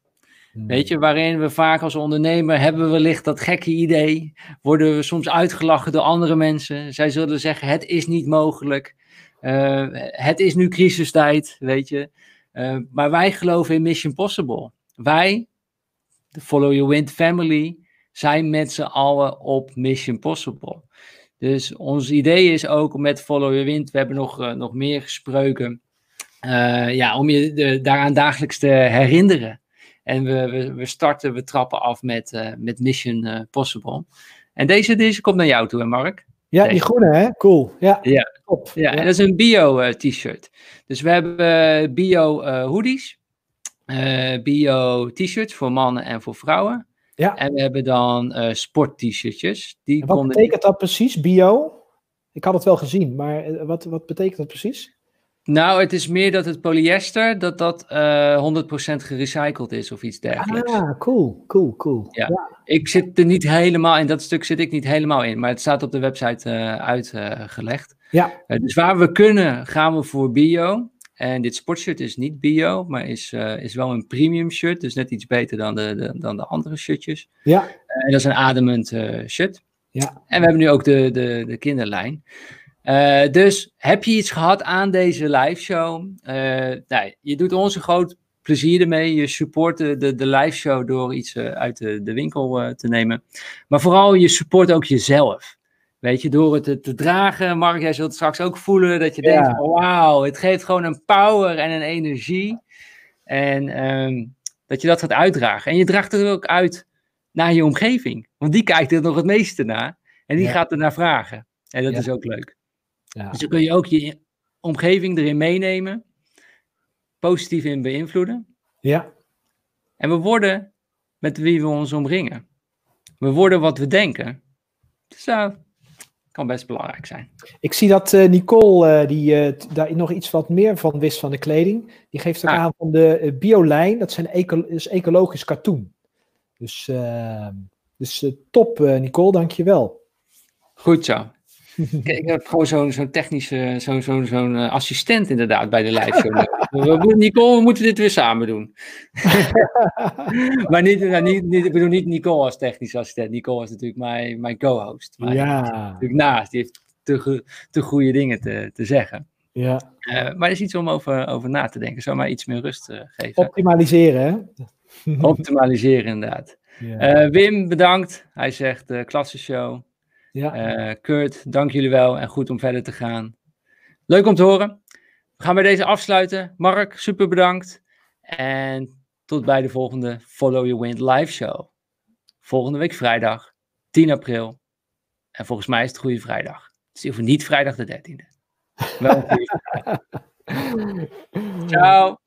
Weet je, waarin we vaak als ondernemer hebben we wellicht dat gekke idee, worden we soms uitgelachen door andere mensen. Zij zullen zeggen, het is niet mogelijk, Eh, het is nu crisistijd, weet je. Eh, maar wij geloven in Mission Possible. Wij, de Follow Your Wind family, zijn met z'n allen op Mission Possible. Dus ons idee is ook met Follow Your Wind, we hebben nog, eh, nog meer gesproken, ja, om je daaraan dagelijks te herinneren. En we, we, we starten, we trappen af met, eh, met Mission eh, Possible. En deze, deze komt naar jou toe, hè Mark? Ja, die groene, hè? Cool. Ja. Ja. Top. Ja, en dat is een bio-t-shirt. Dus we hebben eh, bio-hoodies, bio-t-shirts voor mannen en voor vrouwen. Ja. En we hebben dan eh sport-t-shirtjes. Wat konden- betekent dat precies, bio? Ik had het wel gezien, maar eh, wat, wat betekent dat precies? Nou, het is meer dat het polyester, dat dat uh, 100% gerecycled is of iets dergelijks. Ah, cool, cool, cool. Ja. Ik zit er niet helemaal in, dat stuk zit ik niet helemaal in, maar het staat op de website uh, uitgelegd. ja. dus waar we kunnen, gaan we voor bio. En dit sportshirt is niet bio, maar is, uh, is wel een premium shirt. Dus net iets beter dan de, de dan de andere shirtjes. Ja. Uh, en dat is een ademend uh, shirt. Ja. En we hebben nu ook de, de, de kinderlijn. Dus heb je iets gehad aan deze live show? nou, je doet ons een groot plezier ermee. Je support de, de, de live show door iets uit de, de winkel te nemen. Maar vooral je support ook jezelf. Weet je, door het te, te dragen, Mark, jij zult straks ook voelen dat je Ja. denkt, oh, wauw, het geeft gewoon een power en een energie. En ehm, dat je dat gaat uitdragen. En je draagt het ook uit naar je omgeving. Want die kijkt er nog het meeste naar. En die Ja. gaat er naar vragen. En dat Ja. is ook leuk. Ja. Dus dan kun je ook je omgeving erin meenemen. Positief in beïnvloeden. ja. En we worden met wie we ons omringen. We worden wat we denken. Dus dat kan best belangrijk zijn. Ik zie dat eh, Nicole eh, die, daar nog iets wat meer van wist van de kleding. Die geeft ook Ah. aan van de biolijn. Dat zijn eco is ecologisch katoen. Dus, dus top Nicole, dankjewel. Goed zo. Ik heb gewoon zo'n zo'n technische, zo'n zo'n zo'n eh, assistent inderdaad bij de live show. we, moeten- Nicole, we moeten dit weer samen doen. maar niet, nou, niet, niet, ik bedoel niet Nicole als technische assistent. Nicole is natuurlijk mijn, mijn co-host. Maar ja, natuurlijk naast. Die heeft te, te goede dingen te, te zeggen. ja. Eh, maar er is iets om over, over na te denken. Zou mij iets meer rust eh, geven. Optimaliseren, hè? Optimaliseren inderdaad. Ja. Wim, bedankt. Hij zegt klasse show. Ja. Eh, Kurt, dank jullie wel en goed om verder te gaan. Leuk om te horen. We gaan bij deze afsluiten. Mark, super bedankt. En tot bij de volgende Follow Your Wind live show. Volgende week vrijdag, 10 april. En volgens mij is het Goede Vrijdag. Het is in ieder geval niet vrijdag de 13e. Wel een goede vrijdag. Ciao.